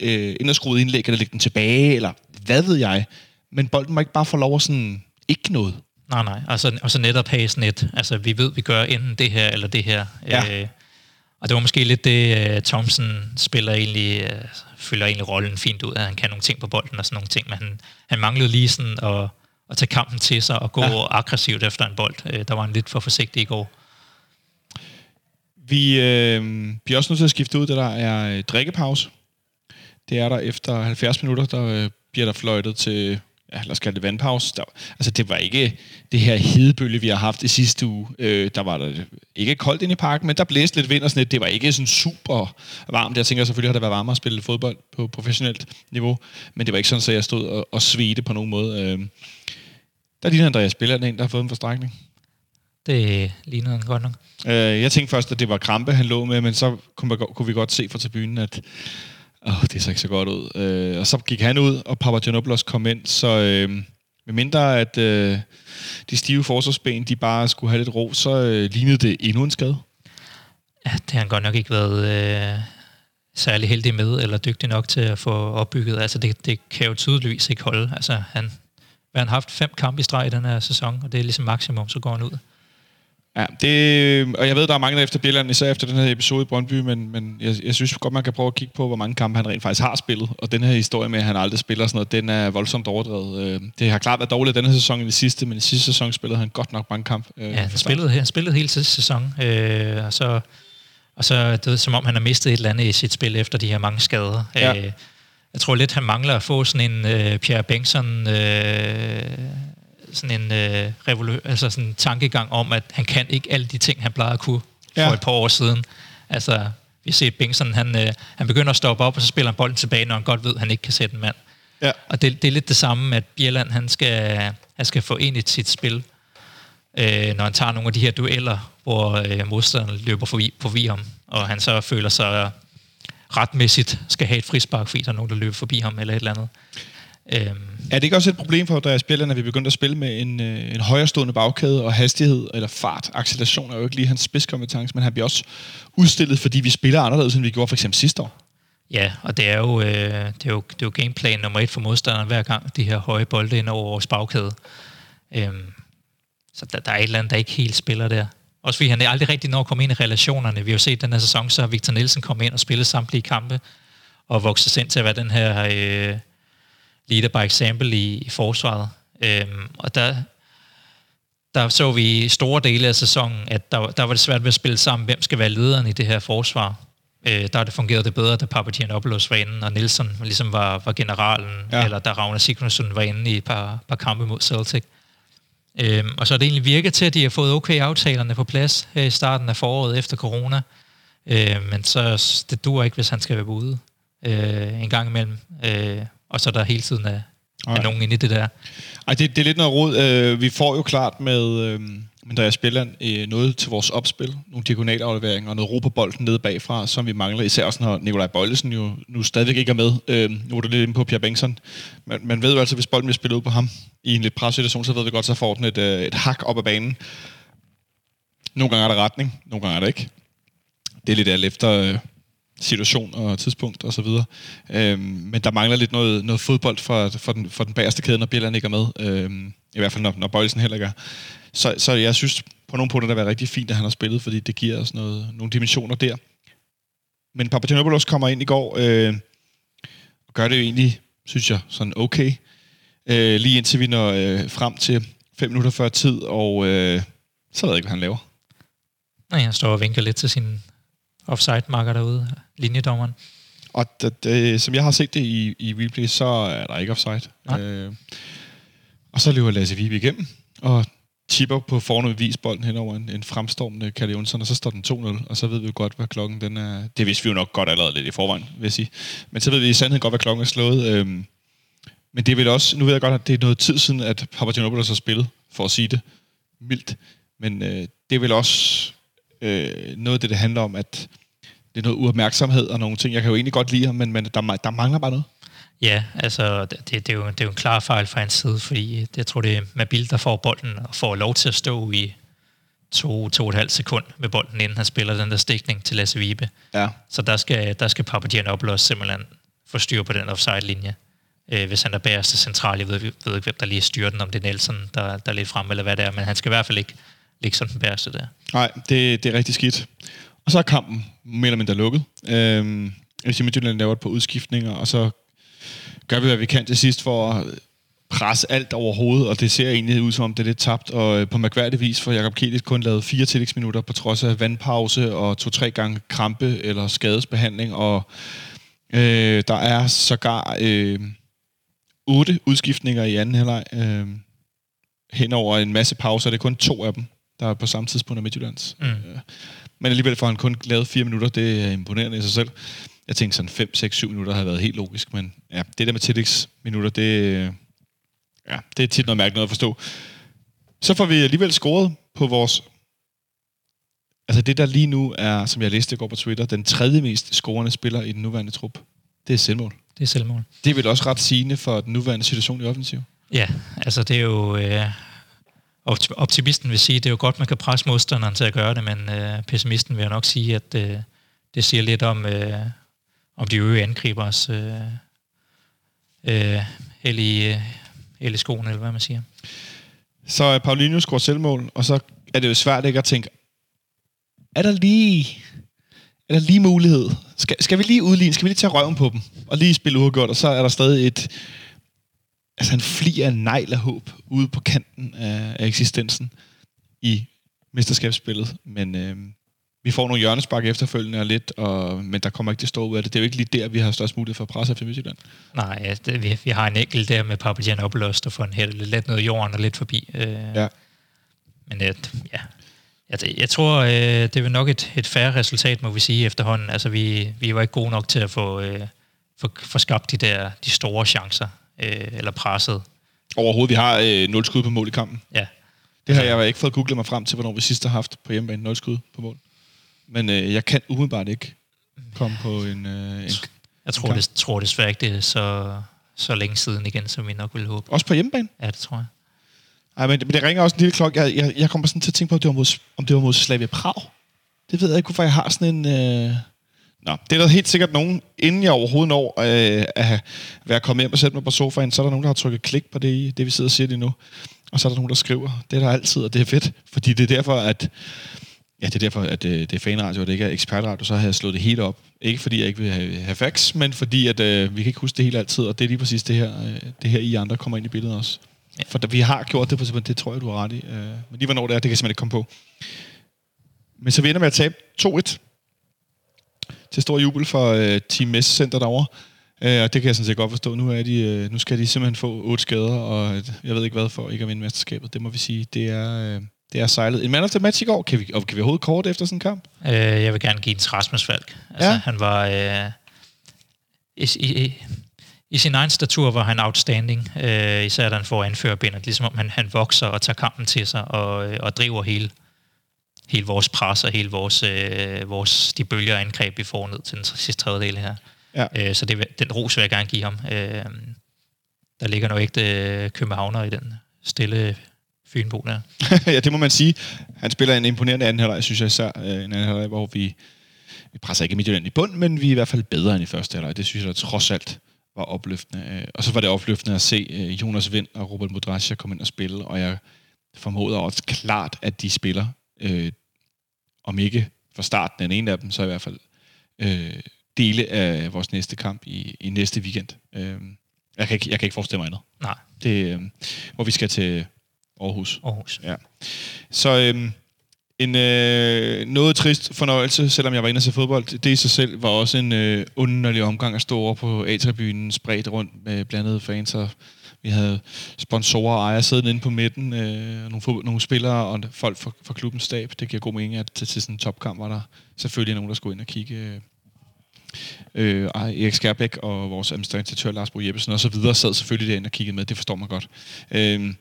øh, indadskruet indlæg, eller lægge den tilbage, eller hvad ved jeg. Men bolden må ikke bare få lov at sådan ikke noget. Nej, nej. Altså, og så netop have sådan et, altså vi ved, vi gør enten det her eller det her. Ja. Øh, og det var måske lidt det, uh, Thompson spiller egentlig, uh, fylder egentlig rollen fint ud, at han kan nogle ting på bolden og sådan nogle ting, men han, han manglede lige sådan at, at tage kampen til sig og gå ja. aggressivt efter en bold. Uh, der var han lidt for forsigtig i går. Vi øh, bliver også nødt til at skifte ud, det der er drikkepause. Det er der efter 70 minutter, der øh, bliver der fløjtet til ja, lad os kalde det vandpause. Der, altså, det var ikke det her hedebølge, vi har haft i sidste uge. Øh, der var der ikke koldt ind i parken, men der blæste lidt vind og sådan lidt. Det var ikke sådan super varmt. Jeg tænker selvfølgelig, har det været varmere at spille fodbold på professionelt niveau, men det var ikke sådan, at jeg stod og, og svedte på nogen måde. Øh, der ligner Andreas Spiller, en, der har fået en forstrækning. Det ligner han godt nok. Øh, jeg tænkte først, at det var krampe, han lå med, men så kunne, man, kunne vi godt se fra tribunen, at åh, det ser ikke så godt ud. Øh, og så gik han ud, og Papagenopoulos kom ind, så øh, med mindre at øh, de stive forsvarsben, de bare skulle have lidt ro, så øh, lignede det endnu en skade. Ja, det har han godt nok ikke været øh, særlig heldig med, eller dygtig nok til at få opbygget. Altså, det, det kan jo tydeligvis ikke holde. Altså, han, han har haft fem kampe i streg i den her sæson, og det er ligesom maksimum, så går han ud. Ja, det, og jeg ved, der er mange, der efter Bjelland, især efter den her episode i Brøndby, men, men jeg, jeg synes godt, man kan prøve at kigge på, hvor mange kampe han rent faktisk har spillet. Og den her historie med, at han aldrig spiller sådan noget, den er voldsomt overdrevet. Øh, det har klart været dårligt denne sæson i det sidste, men i sidste sæson spillede han godt nok mange kampe. Øh, ja, han spillede, han spillede hele sidste sæson, øh, og så, og så det er som om, han har mistet et eller andet i sit spil efter de her mange skader. Ja. Øh, jeg tror lidt, han mangler at få sådan en øh, Pierre Bengtsson... Øh, sådan en øh, revolu- altså sådan en tankegang om, at han kan ikke alle de ting, han plejede at kunne ja. for et par år siden. Altså, vi har set Bengtsson, han, øh, han begynder at stoppe op, og så spiller han bolden tilbage, når han godt ved, at han ikke kan sætte en mand. Ja. Og det, det er lidt det samme, at Bjelland, han skal, han skal få ind i sit spil, øh, når han tager nogle af de her dueller, hvor øh, modstanderen løber forbi, forbi ham, og han så føler sig retmæssigt skal have et frispark, fordi der er nogen, der løber forbi ham, eller et eller andet. Øhm. Er det ikke også et problem for Andreas Bjelland, at vi begyndte at spille med en, øh, en højrestående bagkæde og hastighed, eller fart, acceleration er jo ikke lige hans spidskompetence, men han bliver også udstillet, fordi vi spiller anderledes, end vi gjorde for eksempel sidste år. Ja, og det er jo, øh, det er jo, det er jo gameplan nummer et for modstanderen hver gang, de her høje bolde ind over vores bagkæde. Øhm, så der, der er et eller andet, der ikke helt spiller der. Også fordi han er aldrig rigtig når at komme ind i relationerne. Vi har jo set den her sæson, så har Victor Nielsen kommet ind og spillet samtlige kampe, og vokset sig ind til at være den her... Øh, leader by example i, i forsvaret. Øhm, og der, der så vi i store dele af sæsonen, at der, der var det svært ved at spille sammen, hvem skal være lederen i det her forsvar. Øh, der har det fungeret det bedre, da Papagiannopoulos var inde, og Nielsen ligesom var, var generalen, ja. eller da Ragnar Sigurdsson var inde i et par, par kampe mod Celtic. Øhm, og så er det egentlig virket til, at de har fået okay aftalerne på plads her i starten af foråret efter corona. Øh, men så det dur ikke, hvis han skal være ude øh, en gang imellem. Øh, og så der hele tiden er, er nogen inde i det der. Ej, det, det er lidt noget råd. Øh, vi får jo klart med øh, Andreas Spilland øh, noget til vores opspil, nogle diagonalafleveringer og noget ro på bolden nede bagfra, som vi mangler, især også når Nikolaj Bøjlesen jo nu stadigvæk ikke er med. Øh, nu er det lidt inde på Pierre Bengtsson. Man, man ved jo altså, hvis bolden bliver spillet ud på ham i en lidt pressituation, så ved vi godt, så får den et, øh, et hak op ad banen. Nogle gange er der retning, nogle gange er der ikke. Det er lidt alt efter... Øh, situation og tidspunkt og så videre. Øhm, men der mangler lidt noget, noget fodbold for, for, den, for den bagerste kæde, når Bjelland ikke er med. Øhm, I hvert fald, når, når Bøjelsen heller ikke er. Så, så jeg synes på nogle punkter, det har været rigtig fint, at han har spillet, fordi det giver os noget, nogle dimensioner der. Men Papagenopoulos kommer ind i går øh, og gør det jo egentlig, synes jeg, sådan okay. Øh, lige indtil vi når øh, frem til fem minutter før tid, og øh, så ved jeg ikke, hvad han laver. Nej, han står og vinker lidt til sin offside-marker derude, linjedommeren. Og det, det, som jeg har set det i, i replay, så er der ikke offside. Nej. Øh, og så løber Lasse Vibe igennem, og chipper på fornød vis bolden hen over en, en fremstormende Kalle Jonsson, og så står den 2-0, og så ved vi jo godt, hvad klokken den er. Det vidste vi jo nok godt allerede lidt i forvejen, vil jeg sige. Men så ved vi i sandhed godt, hvad klokken er slået. Øhm, men det er vel også, nu ved jeg godt, at det er noget tid siden, at Papagenopoulos har spillet, for at sige det mildt. Men øh, det er vel også øh, noget af det, det handler om, at det er noget uopmærksomhed og nogle ting. Jeg kan jo egentlig godt lide ham, men, men der, der mangler bare noget. Ja, altså det, det, er jo, det er jo en klar fejl fra hans side, fordi jeg tror, det er Mabil, der får bolden og får lov til at stå i to, to og et halvt sekund med bolden, inden han spiller den der stikning til Lasse Vibe. Ja. Så der skal, der skal Papagianopoulos simpelthen få styr på den offside-linje. Øh, hvis han er bagerste central, jeg ved, ved ikke, hvem der lige styrer den, om det er Nelson, der, der er lidt frem, eller hvad det er, men han skal i hvert fald ikke ligge som den bagerste der. Nej, det, det er rigtig skidt. Og så er kampen mere eller mindre lukket. Øhm, FC Midtjylland laver et par udskiftninger, og så gør vi, hvad vi kan til sidst for at presse alt over hovedet, og det ser egentlig ud som om, det er lidt tabt. Og øh, på mærkværdig vis for Jakob Kielis kun lavet fire tillægsminutter på trods af vandpause og to-tre gange krampe eller skadesbehandling. Og øh, der er sågar øh, otte udskiftninger i anden halvleg. Øh, hen over en masse pauser. Det er kun to af dem, der er på samme tidspunkt af Midtjyllands. Mm. Men alligevel får han kun lavet fire minutter. Det er imponerende i sig selv. Jeg tænkte sådan 5, 6, 7 minutter havde været helt logisk, men ja, det der med tillægsminutter, det, ja, det er tit noget mærkeligt noget at forstå. Så får vi alligevel scoret på vores... Altså det, der lige nu er, som jeg læste går på Twitter, den tredje mest scorende spiller i den nuværende trup. Det er selvmål. Det er selvmål. Det er vel også ret sigende for den nuværende situation i offensiv. Ja, altså det er jo... Øh, optimisten vil sige, det er jo godt, man kan presse modstanderen til at gøre det, men øh, pessimisten vil nok sige, at øh, det siger lidt om, øh, om de øge angribers øh, øh, held, i, øh, held i skoen, eller hvad man siger. Så er Paulinho scorer selvmål, og så er det jo svært ikke at tænke, er der lige, er der lige mulighed? Skal, skal vi lige udligne? Skal vi lige tage røven på dem? Og lige spille uafgjort, og så er der stadig et, altså en fli af negl af håb ude på kanten af, af eksistensen i mesterskabsspillet. Men øh, vi får nogle hjørnespark efterfølgende og lidt, og, men der kommer ikke det store ud af det. Det er jo ikke lige der, vi har størst mulighed for at presse efter Midtjylland. Nej, ja, det, vi, vi har en enkelt der med Papagianopoulos, der får en helt, lidt noget jorden og lidt forbi. Øh, ja. Men et, ja, jeg, jeg tror, øh, det er nok et, et færre resultat, må vi sige efterhånden. Altså, vi, vi var ikke gode nok til at få, øh, få, få skabt de der de store chancer, øh, eller presset. Overhovedet, vi har øh, 0 skud på mål i kampen. Ja. Det har jeg ikke fået googlet mig frem til, hvornår vi sidst har haft på hjemmebane 0 skud på mål. Men øh, jeg kan umiddelbart ikke komme på en... Øh, en jeg tror, det, tror desværre ikke, det er så, så længe siden igen, som vi nok ville håbe. Også på hjemmebane? Ja, det tror jeg. Ej, men, men det ringer også en lille klokke. Jeg, jeg, jeg kommer sådan til at tænke på, om det var mod, om det var mod Slavia Prag. Det ved jeg ikke, hvorfor jeg har sådan en... Øh... Nå, det er der helt sikkert nogen, inden jeg overhovedet når øh, at være kommet hjem og sætte mig på sofaen, så er der nogen, der har trykket klik på det, det vi sidder og siger lige nu. Og så er der nogen, der skriver. Det er der altid, og det er fedt. Fordi det er derfor, at Ja, det er derfor, at det, det er fanradio, og det ikke er ekspertradio, så har jeg slået det hele op. Ikke fordi jeg ikke vil have, have facts, men fordi at, øh, vi kan ikke huske det hele altid, og det er lige præcis det her, øh, det her I andre kommer ind i billedet også. Ja. For da, vi har gjort det, på, det tror jeg, du har ret i. Øh, men lige hvornår det er, det kan jeg simpelthen ikke komme på. Men så vi ender med at tabe 2-1 til stor jubel for øh, Team Messe Center derovre. Øh, og det kan jeg sådan set godt forstå. Nu, er de, øh, nu skal de simpelthen få otte skader, og jeg ved ikke hvad for ikke at vinde mesterskabet. Det må vi sige. Det er... Øh, det er sejlet. En man of the match i går. Kan vi, og kan vi overhovedet kort efter sådan en kamp? Øh, jeg vil gerne give en Rasmus Falk. Altså, ja. Han var... Øh, i, i, I sin egen statur var han outstanding. Øh, især da han får anførerbenet. Ligesom om han, han vokser og tager kampen til sig og, øh, og driver hele, hele vores pres og hele vores, øh, vores de bølger angreb, vi får ned til den sidste tredjedel her. Ja. Øh, så det, den ros vil jeg gerne give ham. Øh, der ligger nok ikke øh, københavner i den stille Fynbo der. <laughs> ja, det må man sige. Han spiller en imponerende anden halvleg, synes jeg især. Øh, en anden halvleg, hvor vi, vi presser ikke Midtjylland i bund, men vi er i hvert fald bedre end i første halvleg. Det synes jeg da trods alt var opløftende. Øh, og så var det opløftende at se Jonas Vind og Robert Modrasja komme ind og spille, og jeg formoder også klart, at de spiller, øh, om ikke fra starten den ene af dem, så i hvert fald øh, dele af vores næste kamp i, i næste weekend. Øh, jeg, kan ikke, jeg kan ikke forestille mig andet. Nej. Det, øh, hvor vi skal til Aarhus. Aarhus. Ja. Så øhm, En øh, noget trist fornøjelse, selvom jeg var inde og se fodbold. Det i sig selv var også en øh, underlig omgang at stå over på A-tribunen, spredt rundt med blandede fans. Og vi havde sponsorer og ejere siddende inde på midten, øh, nogle, fod- nogle spillere og folk fra, fra klubbens stab. Det giver god mening, at til, til sådan en topkamp var der selvfølgelig nogen, der skulle ind og kigge. Øh, øh, Erik Skærbæk og vores administratør Lars Bo Jeppesen og så videre sad selvfølgelig derinde og kiggede med. Det forstår man godt. Øh,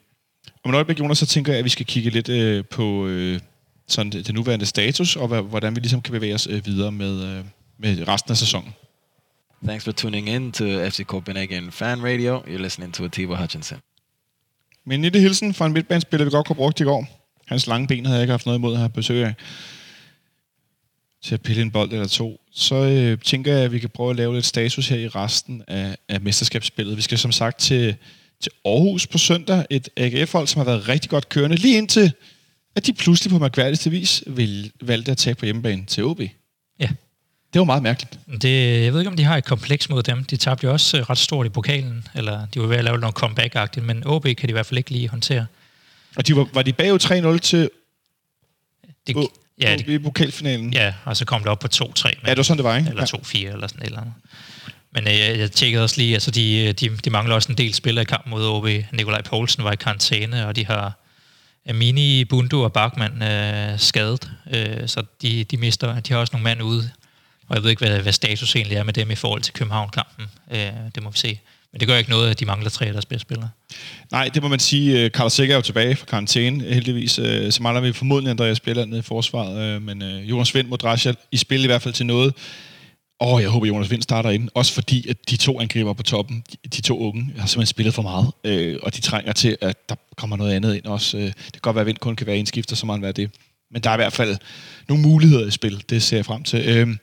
om et øjeblik, Jonas, så tænker jeg, at vi skal kigge lidt øh, på øh, sådan det, det nuværende status, og hvordan vi ligesom kan bevæge os øh, videre med, øh, med resten af sæsonen. Thanks for tuning in to FC Copenhagen Fan Radio. You're listening to Atiba Hutchinson. Men lille hilsen fra en midtbanespiller, vi godt kunne brugt i går. Hans lange ben havde jeg ikke haft noget imod at have besøg af. Til at pille en bold eller to. Så øh, tænker jeg, at vi kan prøve at lave lidt status her i resten af, af mesterskabsspillet. Vi skal som sagt til, til Aarhus på søndag. Et AGF-hold, som har været rigtig godt kørende. Lige indtil, at de pludselig på mærkværdigste vis vil, valgte at tage på hjemmebane til OB. Det var meget mærkeligt. Det, jeg ved ikke, om de har et kompleks mod dem. De tabte jo også øh, ret stort i pokalen, eller de var ved at lave noget comeback-agtigt, men OB kan de i hvert fald ikke lige håndtere. Og de var, var de bagud 3-0 til det, o- ja, OB i pokalfinalen? Ja, og så kom det op på 2-3. Ja, det var sådan, det var, ikke? Eller 2-4 eller sådan et eller andet. Men øh, jeg, jeg tjekkede også lige, altså de, de, de mangler også en del spillere i kamp mod OB. Nikolaj Poulsen var i karantæne, og de har Amini, Bundu og Bachmann øh, skadet, øh, så de, de mister, de har også nogle mand ude. Og jeg ved ikke, hvad, hvad status egentlig er med dem i forhold til København-kampen. Øh, det må vi se. Men det gør ikke noget, at de mangler tre af deres bedste spillere. Nej, det må man sige. Øh, Carl Sikker er jo tilbage fra karantæne, heldigvis. Øh, så mangler vi formodentlig Andreas Bjelland nede i forsvaret. Øh, men Jonas Vind mod Drasjal i spil i hvert fald til noget. Og jeg håber, Jonas Vind starter ind. Også fordi, at de to angriber på toppen, de, de to unge, har simpelthen spillet for meget. og de trænger til, at der kommer noget andet ind også. det kan godt være, at Vind kun kan være indskifter, så må han være det. Men der er i hvert fald nogle muligheder i spil. Det ser jeg frem til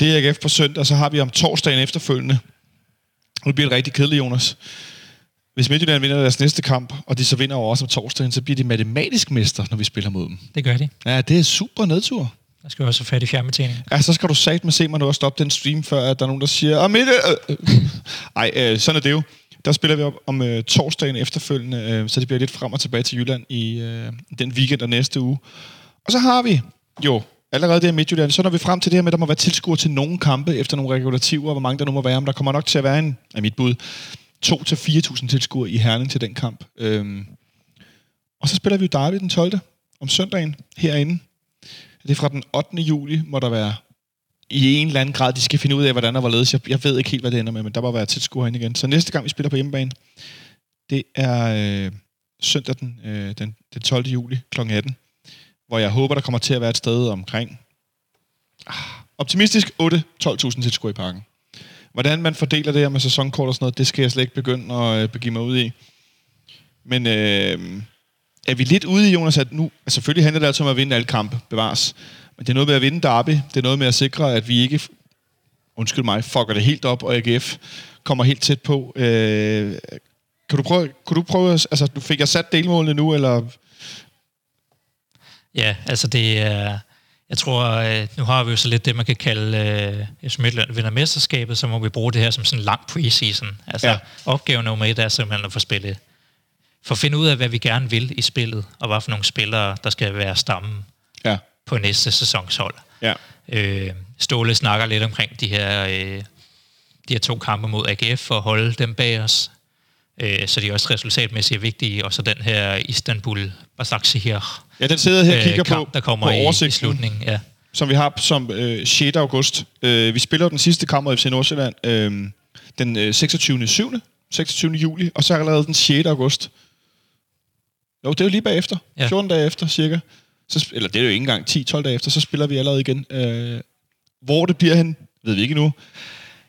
det er AGF på søndag, så har vi om torsdagen efterfølgende. Nu bliver det rigtig kedeligt, Jonas. Hvis Midtjylland vinder deres næste kamp, og de så vinder over os om torsdagen, så bliver de matematisk mester, når vi spiller mod dem. Det gør de. Ja, det er super nedtur. Jeg skal også have fat i fjernbetjeningen. Ja, så skal du sagt med se mig nu at stoppe den stream, før at der er nogen, der siger, ah, Midte! Øh. Ej, øh, sådan er det jo. Der spiller vi op om øh, torsdagen efterfølgende, øh, så det bliver lidt frem og tilbage til Jylland i øh, den weekend og næste uge. Og så har vi jo allerede der i Midtjylland, så når vi frem til det her med, at der må være tilskuer til nogle kampe efter nogle regulativer, hvor mange der nu må være, men der kommer nok til at være en, af mit bud, 2-4.000 tilskuere i Herning til den kamp. Øhm, og så spiller vi jo Derby den 12. om søndagen herinde. Det er fra den 8. juli, må der være i en eller anden grad, de skal finde ud af, hvordan der var. Jeg, jeg ved ikke helt, hvad det ender med, men der må være tilskuer herinde igen. Så næste gang, vi spiller på hjemmebane, det er øh, søndag den, øh, den, den 12. juli kl. 18 hvor jeg håber, der kommer til at være et sted omkring ah, optimistisk 8-12.000 tilskuere i parken. Hvordan man fordeler det her med sæsonkort og sådan noget, det skal jeg slet ikke begynde at øh, begive mig ud i. Men øh, er vi lidt ude i, Jonas, at nu, altså selvfølgelig handler det altså om at vinde alle kampe, bevares. Men det er noget med at vinde derby. Det er noget med at sikre, at vi ikke, undskyld mig, fucker det helt op, og AGF kommer helt tæt på. Øh, kan du prøve, kunne du prøve, altså du fik jeg sat delmålene nu, eller Ja, altså det er... Jeg tror, øh, nu har vi jo så lidt det, man kan kalde, øh, hvis Midtland vinder mesterskabet, så må vi bruge det her som sådan en lang preseason. Altså ja. opgaven nummer et er simpelthen at få spillet, for at finde ud af, hvad vi gerne vil i spillet, og hvad for nogle spillere, der skal være stammen ja. på næste sæsonshold. Ja. Øh, Ståle snakker lidt omkring de her, øh, de her to kampe mod AGF, for at holde dem bag os. Øh, så de er også resultatmæssigt vigtige, og så den her Istanbul Basaksehir Ja, den sidder her og kigger øh, kamp, på, der kommer på i, i slutningen. Ja. Som vi har som øh, 6. august. Øh, vi spiller den sidste kamp mod FC Nordsjælland øh, den øh, 26. 7. 26. juli, og så er allerede den 6. august. Jo, det er jo lige bagefter. Ja. 14 dage efter, cirka. Så, eller det er jo ikke engang 10-12 dage efter, så spiller vi allerede igen. Øh, hvor det bliver hen, ved vi ikke nu.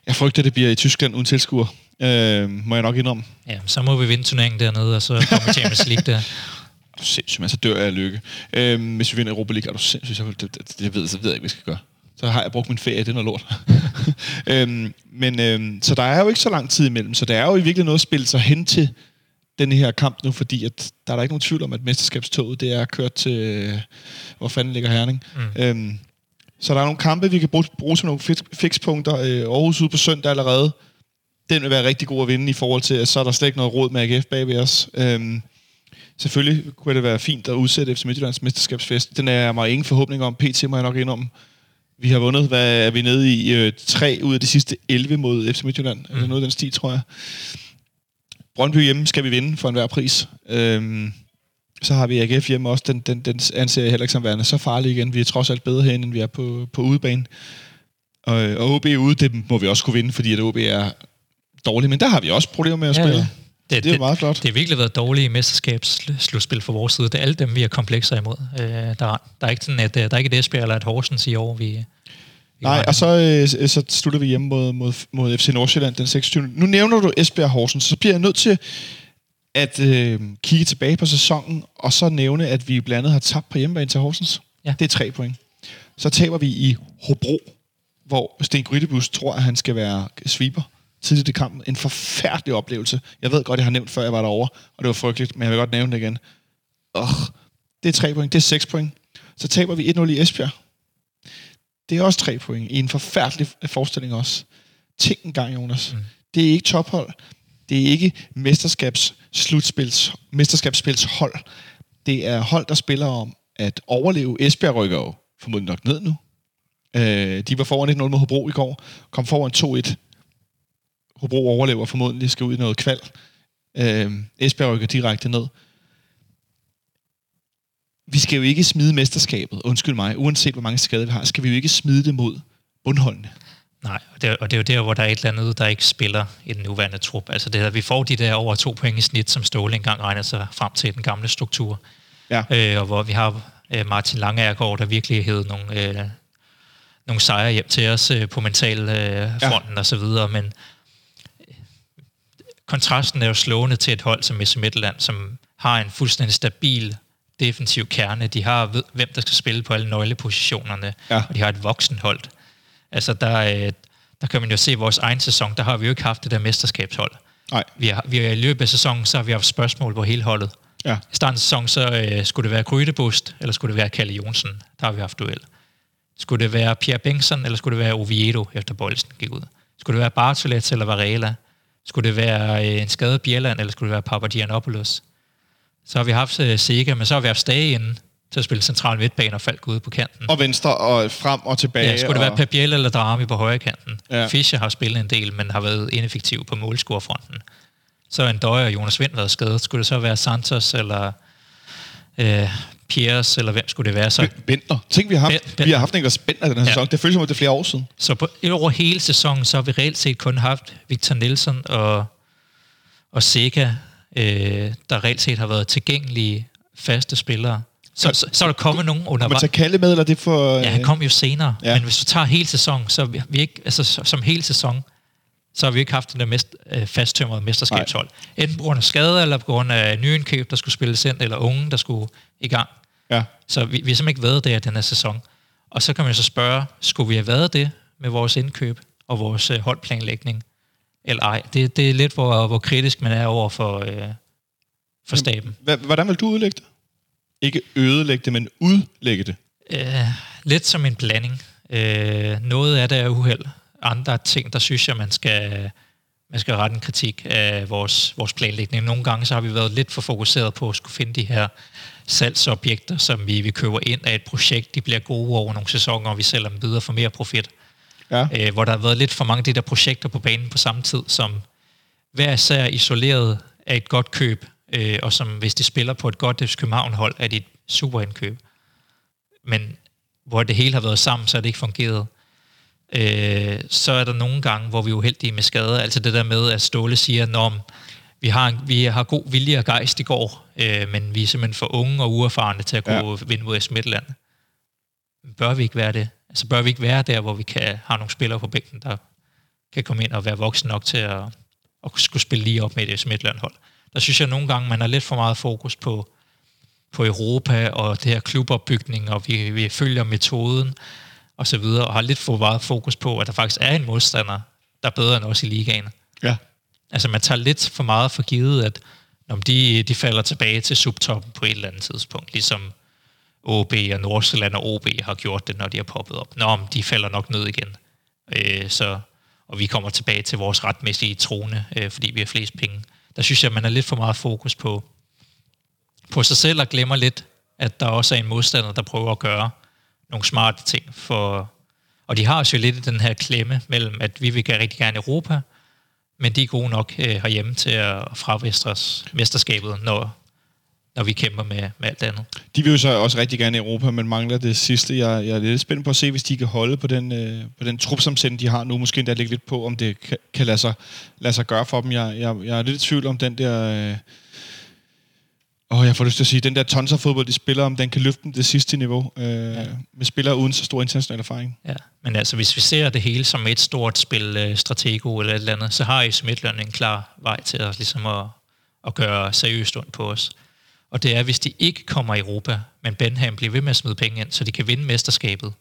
Jeg frygter, det bliver i Tyskland uden tilskuer. Øh, må jeg nok indrømme. Ja, så må vi vinde turneringen dernede, og så kommer Champions League der. <laughs> du sindssygt, men så dør jeg af lykke. Øhm, hvis vi vinder Europa League, er du sindssygt, så det, det, det, ved, så ved jeg ikke, hvad vi skal gøre. Så har jeg brugt min ferie, det er noget lort. <laughs> øhm, men øhm, så der er jo ikke så lang tid imellem, så der er jo i virkelig noget at spille sig hen til den her kamp nu, fordi at der er der ikke nogen tvivl om, at mesterskabstoget det er kørt til, hvor fanden ligger Herning. Mm. Øhm, så der er nogle kampe, vi kan bruge, bruge som nogle fikspunkter. Øh, Aarhus ude på søndag allerede. Den vil være rigtig god at vinde i forhold til, at så er der slet ikke noget råd med AGF bag ved os. Øhm, selvfølgelig kunne det være fint at udsætte FC Midtjyllands mesterskabsfest. Den er mig ingen forhåbning om. PT må jeg nok indrømme. Vi har vundet, hvad er vi nede i? Øh, tre ud af de sidste 11 mod FC Midtjylland. Mm. Eller noget af den stil, tror jeg. Brøndby hjemme skal vi vinde for enhver pris. Øhm, så har vi AGF hjemme også. Den, den, den anser jeg heller ikke som værende så farlig igen. Vi er trods alt bedre herinde, end vi er på, på udebane. Og, og OB ude, det må vi også kunne vinde, fordi at OB er dårlig. Men der har vi også problemer med at ja, spille. Ja. Det, det er meget flot. Det har virkelig været dårlige mesterskabsslutspil for vores side. Det er alle dem, vi har komplekser imod. Øh, der, der, er ikke sådan et, der er ikke et Esbjerg eller et Horsens i år, vi, Nej, og så, øh, så slutter vi hjemme mod, mod, mod FC Nordsjælland den 26. Nu nævner du Esbjerg Horsens, så bliver jeg nødt til at øh, kigge tilbage på sæsonen, og så nævne, at vi blandt andet har tabt på hjemmebane til Horsens. Ja. Det er tre point. Så taber vi i Hobro, hvor Sten Grydebus tror, at han skal være sweeper tidligt i kampen. En forfærdelig oplevelse. Jeg ved godt, jeg har nævnt før, jeg var derovre, og det var frygteligt, men jeg vil godt nævne det igen. Oh, det er tre point, det er seks point. Så taber vi 1-0 i Esbjerg. Det er også tre point i en forfærdelig forestilling også. Tænk en gang, Jonas. Mm. Det er ikke tophold. Det er ikke mesterskabs slutspils, mesterskabsspils hold. Det er hold, der spiller om at overleve. Esbjerg rykker jo formodentlig nok ned nu. Øh, de var foran 1-0 mod Hobro i går, kom foran 2-1. Hobro overlever formodentlig, skal ud i noget kval. Øh, Esbjerg rykker direkte ned. Vi skal jo ikke smide mesterskabet, undskyld mig, uanset hvor mange skader vi har, skal vi jo ikke smide det mod bundholdene. Nej, og det, og det er jo der, hvor der er et eller andet, der ikke spiller i den nuværende trup. Altså det, at vi får de der over to point i snit, som Ståle engang regner sig frem til den gamle struktur. Ja. Øh, og hvor vi har øh, Martin Langeergaard, der virkelig hed nogle, øh, nogle sejre hjem til os øh, på mentalfronten øh, ja. og så videre, men kontrasten er jo slående til et hold som FC Midtland, som har en fuldstændig stabil defensiv kerne. De har ved, hvem der skal spille på alle nøglepositionerne, ja. og de har et voksen hold. Altså, der, øh, der kan man jo se vores egen sæson, der har vi jo ikke haft det der mesterskabshold. Nej. Vi har, vi har i løbet af sæsonen, så har vi haft spørgsmål på hele holdet. Ja. I starten af sæsonen, så øh, skulle det være Grydebust, eller skulle det være Kalle Jonsen? Der har vi haft duel. Skulle det være Pierre Bengtsson, eller skulle det være Oviedo, efter Bolsen gik ud? Skulle det være Bartolet eller Varela? Skulle det være øh, en skadet Bjelland, eller skulle det være Papagiannopoulos? Så har vi haft uh, Sega, men så har vi haft Stage inden til at spille central midtbane og faldt ude på kanten. Og venstre og frem og tilbage. Ja, skulle det og... være Papiel eller Drami på højre kanten. Ja. Fischer har spillet en del, men har været ineffektiv på målscorefronten. Så en Døje og Jonas Vind været skadet. Skulle det så være Santos eller øh, Piers, eller hvem skulle det være så? Bentner. Tænk, vi har haft, ben, vi har haft en Bentner den her ja. sæson. Det føles som, det er flere år siden. Så på, over hele sæsonen, så har vi reelt set kun haft Victor Nielsen og, og Sega, øh, der reelt set har været tilgængelige faste spillere. Så, så, så er der kommet nogen under... Kan man tage Kalle med, eller det for... Ja, han kom jo senere. Ja. Men hvis du tager hele sæson, så vi, vi ikke, altså som hele sæson, så har vi ikke haft den der mest, øh, fasttømrede mesterskabshold. Nej. Enten på grund af skade, eller på grund af nyindkøb, der skulle spilles ind, eller unge, der skulle i gang. Ja. Så vi, vi har simpelthen ikke været der den her sæson. Og så kan man så spørge, skulle vi have været det med vores indkøb og vores øh, holdplanlægning? Eller ej? Det, det er lidt, hvor, hvor kritisk man er over for, øh, for staben. Hvordan vil du udlægge det? Ikke ødelægge det, men udlægge det? Øh, lidt som en blanding. Øh, noget af det er uheld. Andre ting, der synes jeg, man skal, man skal rette en kritik af vores, vores planlægning. Nogle gange så har vi været lidt for fokuseret på at skulle finde de her salgsobjekter, som vi, vi køber ind af et projekt. De bliver gode over nogle sæsoner, og vi sælger dem videre for mere profit. Ja. Øh, hvor der har været lidt for mange af de der projekter på banen på samme tid, som hver især isoleret af et godt køb, øh, og som hvis de spiller på et godt FC København-hold, er det et super indkøb. Men hvor det hele har været sammen, så er det ikke fungeret. Øh, så er der nogle gange, hvor vi er uheldige med skader. Altså det der med, at Ståle siger, at vi har, vi har god vilje og gejst i går, øh, men vi er simpelthen for unge og uerfarne til at kunne ja. vinde mod Midtland. Bør vi ikke være det? Altså bør vi ikke være der, hvor vi kan have nogle spillere på bænken, der kan komme ind og være voksne nok til at, at skulle spille lige op med et Midtland hold der synes jeg nogle gange, man har lidt for meget fokus på, på Europa og det her klubopbygning, og vi, vi følger metoden og så videre, og har lidt for meget fokus på, at der faktisk er en modstander, der er bedre end os i ligaen. Ja. Altså man tager lidt for meget for givet, at når de, de falder tilbage til subtoppen på et eller andet tidspunkt, ligesom OB og Nordsjælland og OB har gjort det, når de har poppet op. Nå, de falder nok ned igen. Øh, så, og vi kommer tilbage til vores retmæssige trone, øh, fordi vi har flest penge der synes jeg, man er lidt for meget fokus på, på sig selv og glemmer lidt, at der også er en modstander, der prøver at gøre nogle smarte ting. For, og de har også jo lidt den her klemme mellem, at vi vil rigtig gerne Europa, men de er gode nok øh, herhjemme til at fravestre os mesterskabet, når, når vi kæmper med, med alt andet. De vil jo så også rigtig gerne Europa, men mangler det sidste. Jeg, jeg er lidt spændt på at se, hvis de kan holde på den, øh, på den trupsamsætning, de har nu. Måske endda lægge lidt på, om det kan, kan lade, sig, lade sig gøre for dem. Jeg, jeg, jeg er lidt i tvivl om den der... Øh, og jeg får lyst til at sige, den der tons af fodbold, de spiller, om den kan løfte dem det sidste niveau, øh, ja. med spillere uden så stor international erfaring. Ja, men altså hvis vi ser det hele som et stort spil, øh, Stratego eller et eller andet, så har I Midtland en klar vej til at, ligesom at, at gøre seriøst ondt på os. Og det er, hvis de ikke kommer i Europa, men Benham bliver ved med at smide penge ind, så de kan vinde mesterskabet.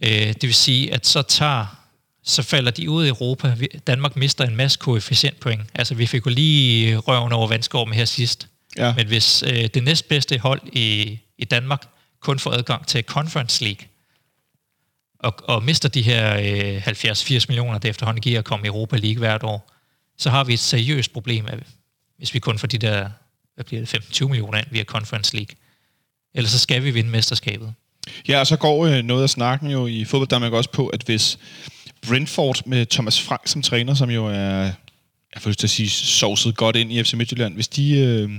Øh, det vil sige, at så tager så falder de ud i Europa. Danmark mister en masse koefficientpoint. Altså, vi fik jo lige røven over vandskorben her sidst. Ja. Men hvis øh, det næstbedste hold i, i Danmark kun får adgang til Conference League, og, og mister de her øh, 70-80 millioner, det efterhånden giver at komme i Europa League hvert år, så har vi et seriøst problem, hvis vi kun får de der hvad bliver det, 15-20 millioner ind via Conference League. Ellers så skal vi vinde mesterskabet. Ja, og så går øh, noget af snakken jo i fodbold Danmark også på, at hvis Brentford med Thomas Frank som træner, som jo er, jeg får lyst til at sige, sovset godt ind i FC Midtjylland, hvis de, øh,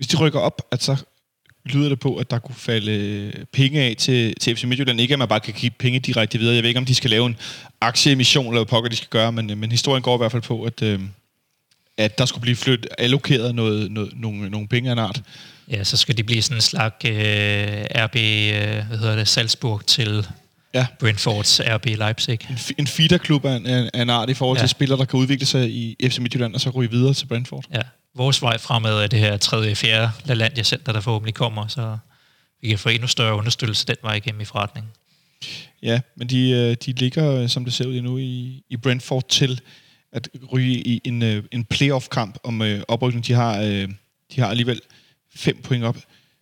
hvis de rykker op, at så lyder det på, at der kunne falde penge af til, til FC Midtjylland. Ikke at man bare kan give penge direkte videre. Jeg ved ikke, om de skal lave en aktieemission, eller hvad pokker de skal gøre, men, men historien går i hvert fald på, at, øh, at der skulle blive flyttet, allokeret noget, noget, nogle, nogle penge af en art. Ja, så skal de blive sådan en slags øh, RB, øh, hvad hedder det, Salzburg til ja. Brentfords RB Leipzig. En, en feederklub af, af en art i forhold ja. til spillere, der kan udvikle sig i FC Midtjylland, og så ryge videre til Brentford. Ja, vores vej fremad er det her tredje, fjerde LaLandia Center, der forhåbentlig kommer, så vi kan få endnu større understøttelse den vej igennem i forretningen. Ja, men de, øh, de ligger, som det ser ud nu, i, i Brentford til at ryge i en, øh, en playoff-kamp om øh, oprykning. De har, øh, de har alligevel fem point op.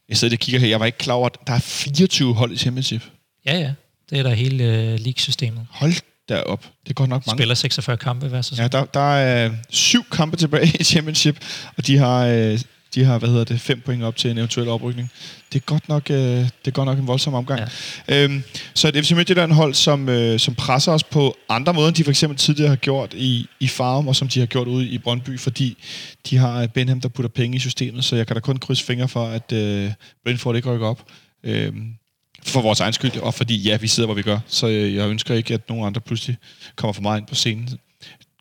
Jeg sidder og kigger her, jeg var ikke klar over, at der er 24 hold i Championship. Ja, ja. Det er der hele øh, league-systemet. Hold derop. Det er godt nok mange. Spiller 46 kampe hver sæson. Ja, der, der er syv kampe tilbage i Championship, og de har, øh, de har hvad hedder det, fem point op til en eventuel oprykning. Det er godt nok, øh, det er godt nok en voldsom omgang. Ja. Øhm, så et FC Midtjylland hold, som, øh, som presser os på andre måder, end de for eksempel tidligere har gjort i, i Farum, og som de har gjort ude i Brøndby, fordi de har Benham, der putter penge i systemet, så jeg kan da kun krydse fingre for, at øh, Brentford ikke rykker op. Øhm, for vores egen skyld, og fordi ja, vi sidder, hvor vi gør. Så øh, jeg ønsker ikke, at nogen andre pludselig kommer for meget ind på scenen.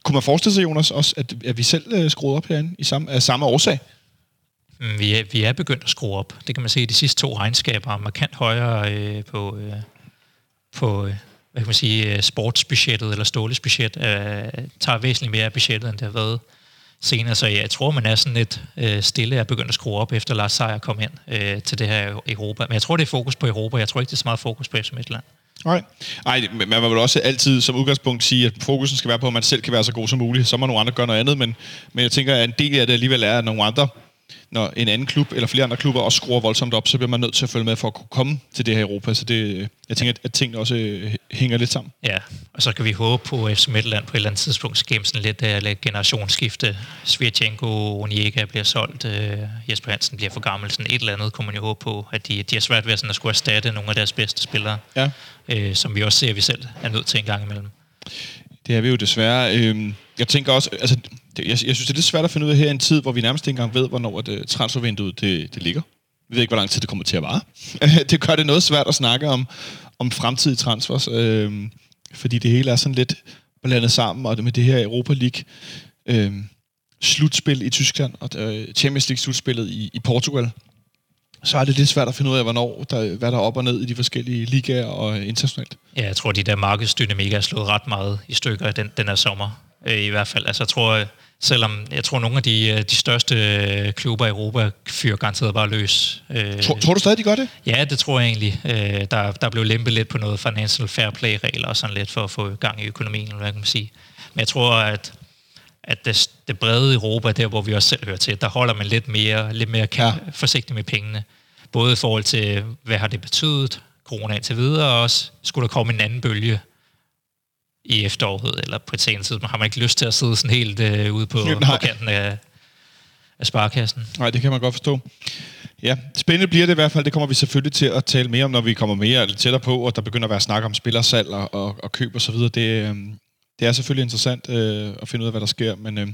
Kunne man forestille sig, Jonas, også, at, at vi selv øh, skruede op herinde i samme, af samme årsag? Mm, vi er, vi er begyndt at skrue op. Det kan man se i de sidste to regnskaber er markant højere øh, på, øh, på øh, hvad kan man sige, øh, sportsbudgettet eller stålesbudget. Øh, tager væsentligt mere af budgettet, end det har været senere. Så jeg tror, man er sådan lidt øh, stille er begyndt at skrue op, efter Lars Seier kom ind øh, til det her Europa. Men jeg tror, det er fokus på Europa. Jeg tror ikke, det er så meget fokus på FC Midtjylland. Nej. Ej, man vil også altid som udgangspunkt sige, at fokusen skal være på, at man selv kan være så god som muligt. Så må nogle andre gøre noget andet, men, men jeg tænker, at en del af det alligevel er, at nogle andre når en anden klub eller flere andre klubber også skruer voldsomt op, så bliver man nødt til at følge med for at kunne komme til det her Europa. Så det, jeg tænker, at tingene også øh, hænger lidt sammen. Ja, og så kan vi håbe på, at FC Midtland på et eller andet tidspunkt skal sådan lidt, uh, lidt generationsskifte. Svirchenko, Onyeka bliver solgt, uh, Jesper Hansen bliver for gammel. Sådan et eller andet kunne man jo håbe på, at de, de har svært ved at, sådan, at skulle erstatte nogle af deres bedste spillere. Ja. Uh, som vi også ser, at vi selv er nødt til en gang imellem. Det er vi jo desværre. Øhm, jeg tænker også, altså, det, jeg, jeg synes, det er lidt svært at finde ud af her i en tid, hvor vi nærmest ikke engang ved, hvornår det, øh, transfervinduet det, det ligger. Vi ved ikke, hvor lang tid det kommer til at vare. <laughs> det gør det noget svært at snakke om, om fremtidige transfers, øh, fordi det hele er sådan lidt blandet sammen, og det med det her Europa League øh, slutspil i Tyskland, og øh, Champions League slutspillet i, i Portugal, så er det lidt svært at finde ud af, hvornår der, hvad der er op og ned i de forskellige ligaer og øh, internationalt. Ja, jeg tror, de der markedsdynamik er slået ret meget i stykker den, den her sommer. Øh, I hvert fald. Altså, jeg tror, øh, selvom jeg tror, nogle af de, øh, de største øh, klubber i Europa fyrer garanteret bare løs. Tror, tror du stadig, de gør det? Ja, det tror jeg egentlig. Der, der blev lempet lidt på noget financial fair play-regler og sådan lidt for at få gang i økonomien, eller hvad kan man sige. Men jeg tror, at at det, det brede Europa, der hvor vi også selv hører til, der holder man lidt mere, lidt mere ja. forsigtigt med pengene. Både i forhold til, hvad har det betydet, corona indtil videre, og også skulle der komme en anden bølge i efteråret, eller på et senere tidspunkt, har man ikke lyst til at sidde sådan helt øh, ude på, <laughs> på kanten af, af sparkassen. Nej, det kan man godt forstå. Ja, spændende bliver det i hvert fald. Det kommer vi selvfølgelig til at tale mere om, når vi kommer mere eller tættere på, og der begynder at være snak om spillersalg og, og, og køb og så videre. Det, øh, det er selvfølgelig interessant øh, at finde ud af, hvad der sker, men øh,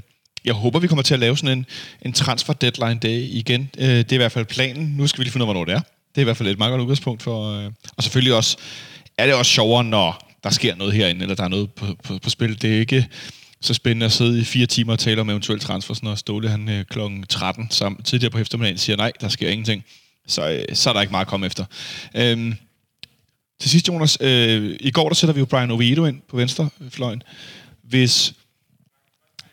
jeg håber, vi kommer til at lave sådan en, en transfer deadline day igen. Øh, det er i hvert fald planen. Nu skal vi lige finde ud af, hvornår det er. Det er i hvert fald et meget godt udgangspunkt for... Øh, og selvfølgelig også er det også sjovere, når der sker noget herinde, eller der er noget på, på, på spil. Det er ikke så spændende at sidde i fire timer og tale om eventuelt transfer, når Ståle han øh, kl. 13 sammen, tidligere på eftermiddagen siger, nej, der sker ingenting. Så, øh, så er der ikke meget at komme efter. Øhm, til sidst, Jonas, øh, i går der sætter vi jo Brian Oviedo ind på venstrefløjen. Hvis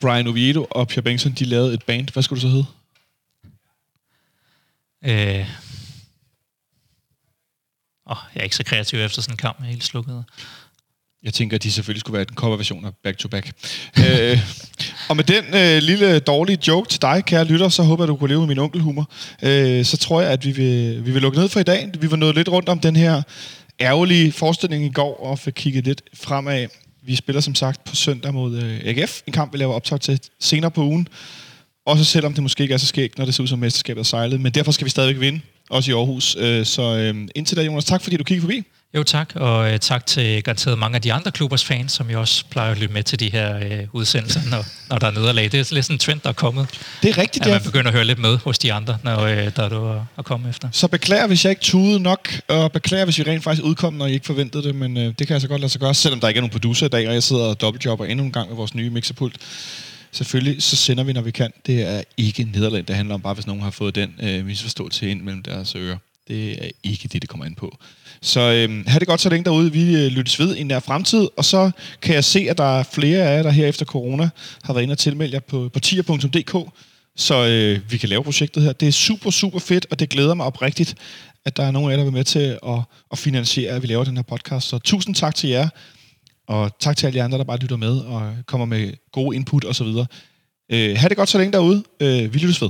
Brian Oviedo og Pierre Bengtsson, de lavede et band, hvad skulle det så hedde? Øh. Oh, jeg er ikke så kreativ efter sådan en kamp, jeg er helt slukket. Jeg tænker, at de selvfølgelig skulle være den coverversion af Back to Back. <laughs> øh, og med den øh, lille dårlige joke til dig, kære lytter, så håber jeg, du kunne leve med min onkelhumor. Øh, så tror jeg, at vi vil, vi vil lukke ned for i dag. Vi var nået lidt rundt om den her ærgerlige forestilling i går, og fik kigget lidt fremad. Vi spiller som sagt på søndag mod øh, AGF, en kamp, vi laver optag til senere på ugen. Også selvom det måske ikke er så skægt, når det ser ud som mesterskabet er sejlet. Men derfor skal vi stadigvæk vinde, også i Aarhus. Øh, så øh, indtil da, Jonas, tak fordi du kiggede forbi. Jo tak, og øh, tak til garanteret mange af de andre klubbers fans, som jo også plejer at lytte med til de her øh, udsendelser, når, når der er nederlag. Det er lidt sådan en trend, der er kommet. Det er rigtigt. At man begynder at høre lidt med hos de andre, når øh, der er noget at komme efter. Så beklager, hvis jeg ikke tudede nok, og beklager, hvis vi rent faktisk udkom, når I ikke forventede det, men øh, det kan jeg så godt lade sig gøre, selvom der ikke er nogen producer i dag, og jeg sidder og dobbeltjobber endnu en gang med vores nye mixerpult. Selvfølgelig, så sender vi, når vi kan. Det er ikke Nederland, det handler om bare, hvis nogen har fået den øh, misforståelse ind mellem deres ører. Det er ikke det, det kommer ind på. Så øh, have det godt så længe derude. Vi øh, lyttes ved i nær fremtid. Og så kan jeg se, at der er flere af jer, der her efter corona har været inde og tilmelde jer på, på tier.dk, så øh, vi kan lave projektet her. Det er super, super fedt, og det glæder mig oprigtigt, at der er nogen af jer, der vil med til at, at finansiere, at vi laver den her podcast. Så tusind tak til jer, og tak til alle jer andre, der bare lytter med og kommer med gode input osv. Øh, ha' det godt så længe derude. Øh, vi lyttes ved.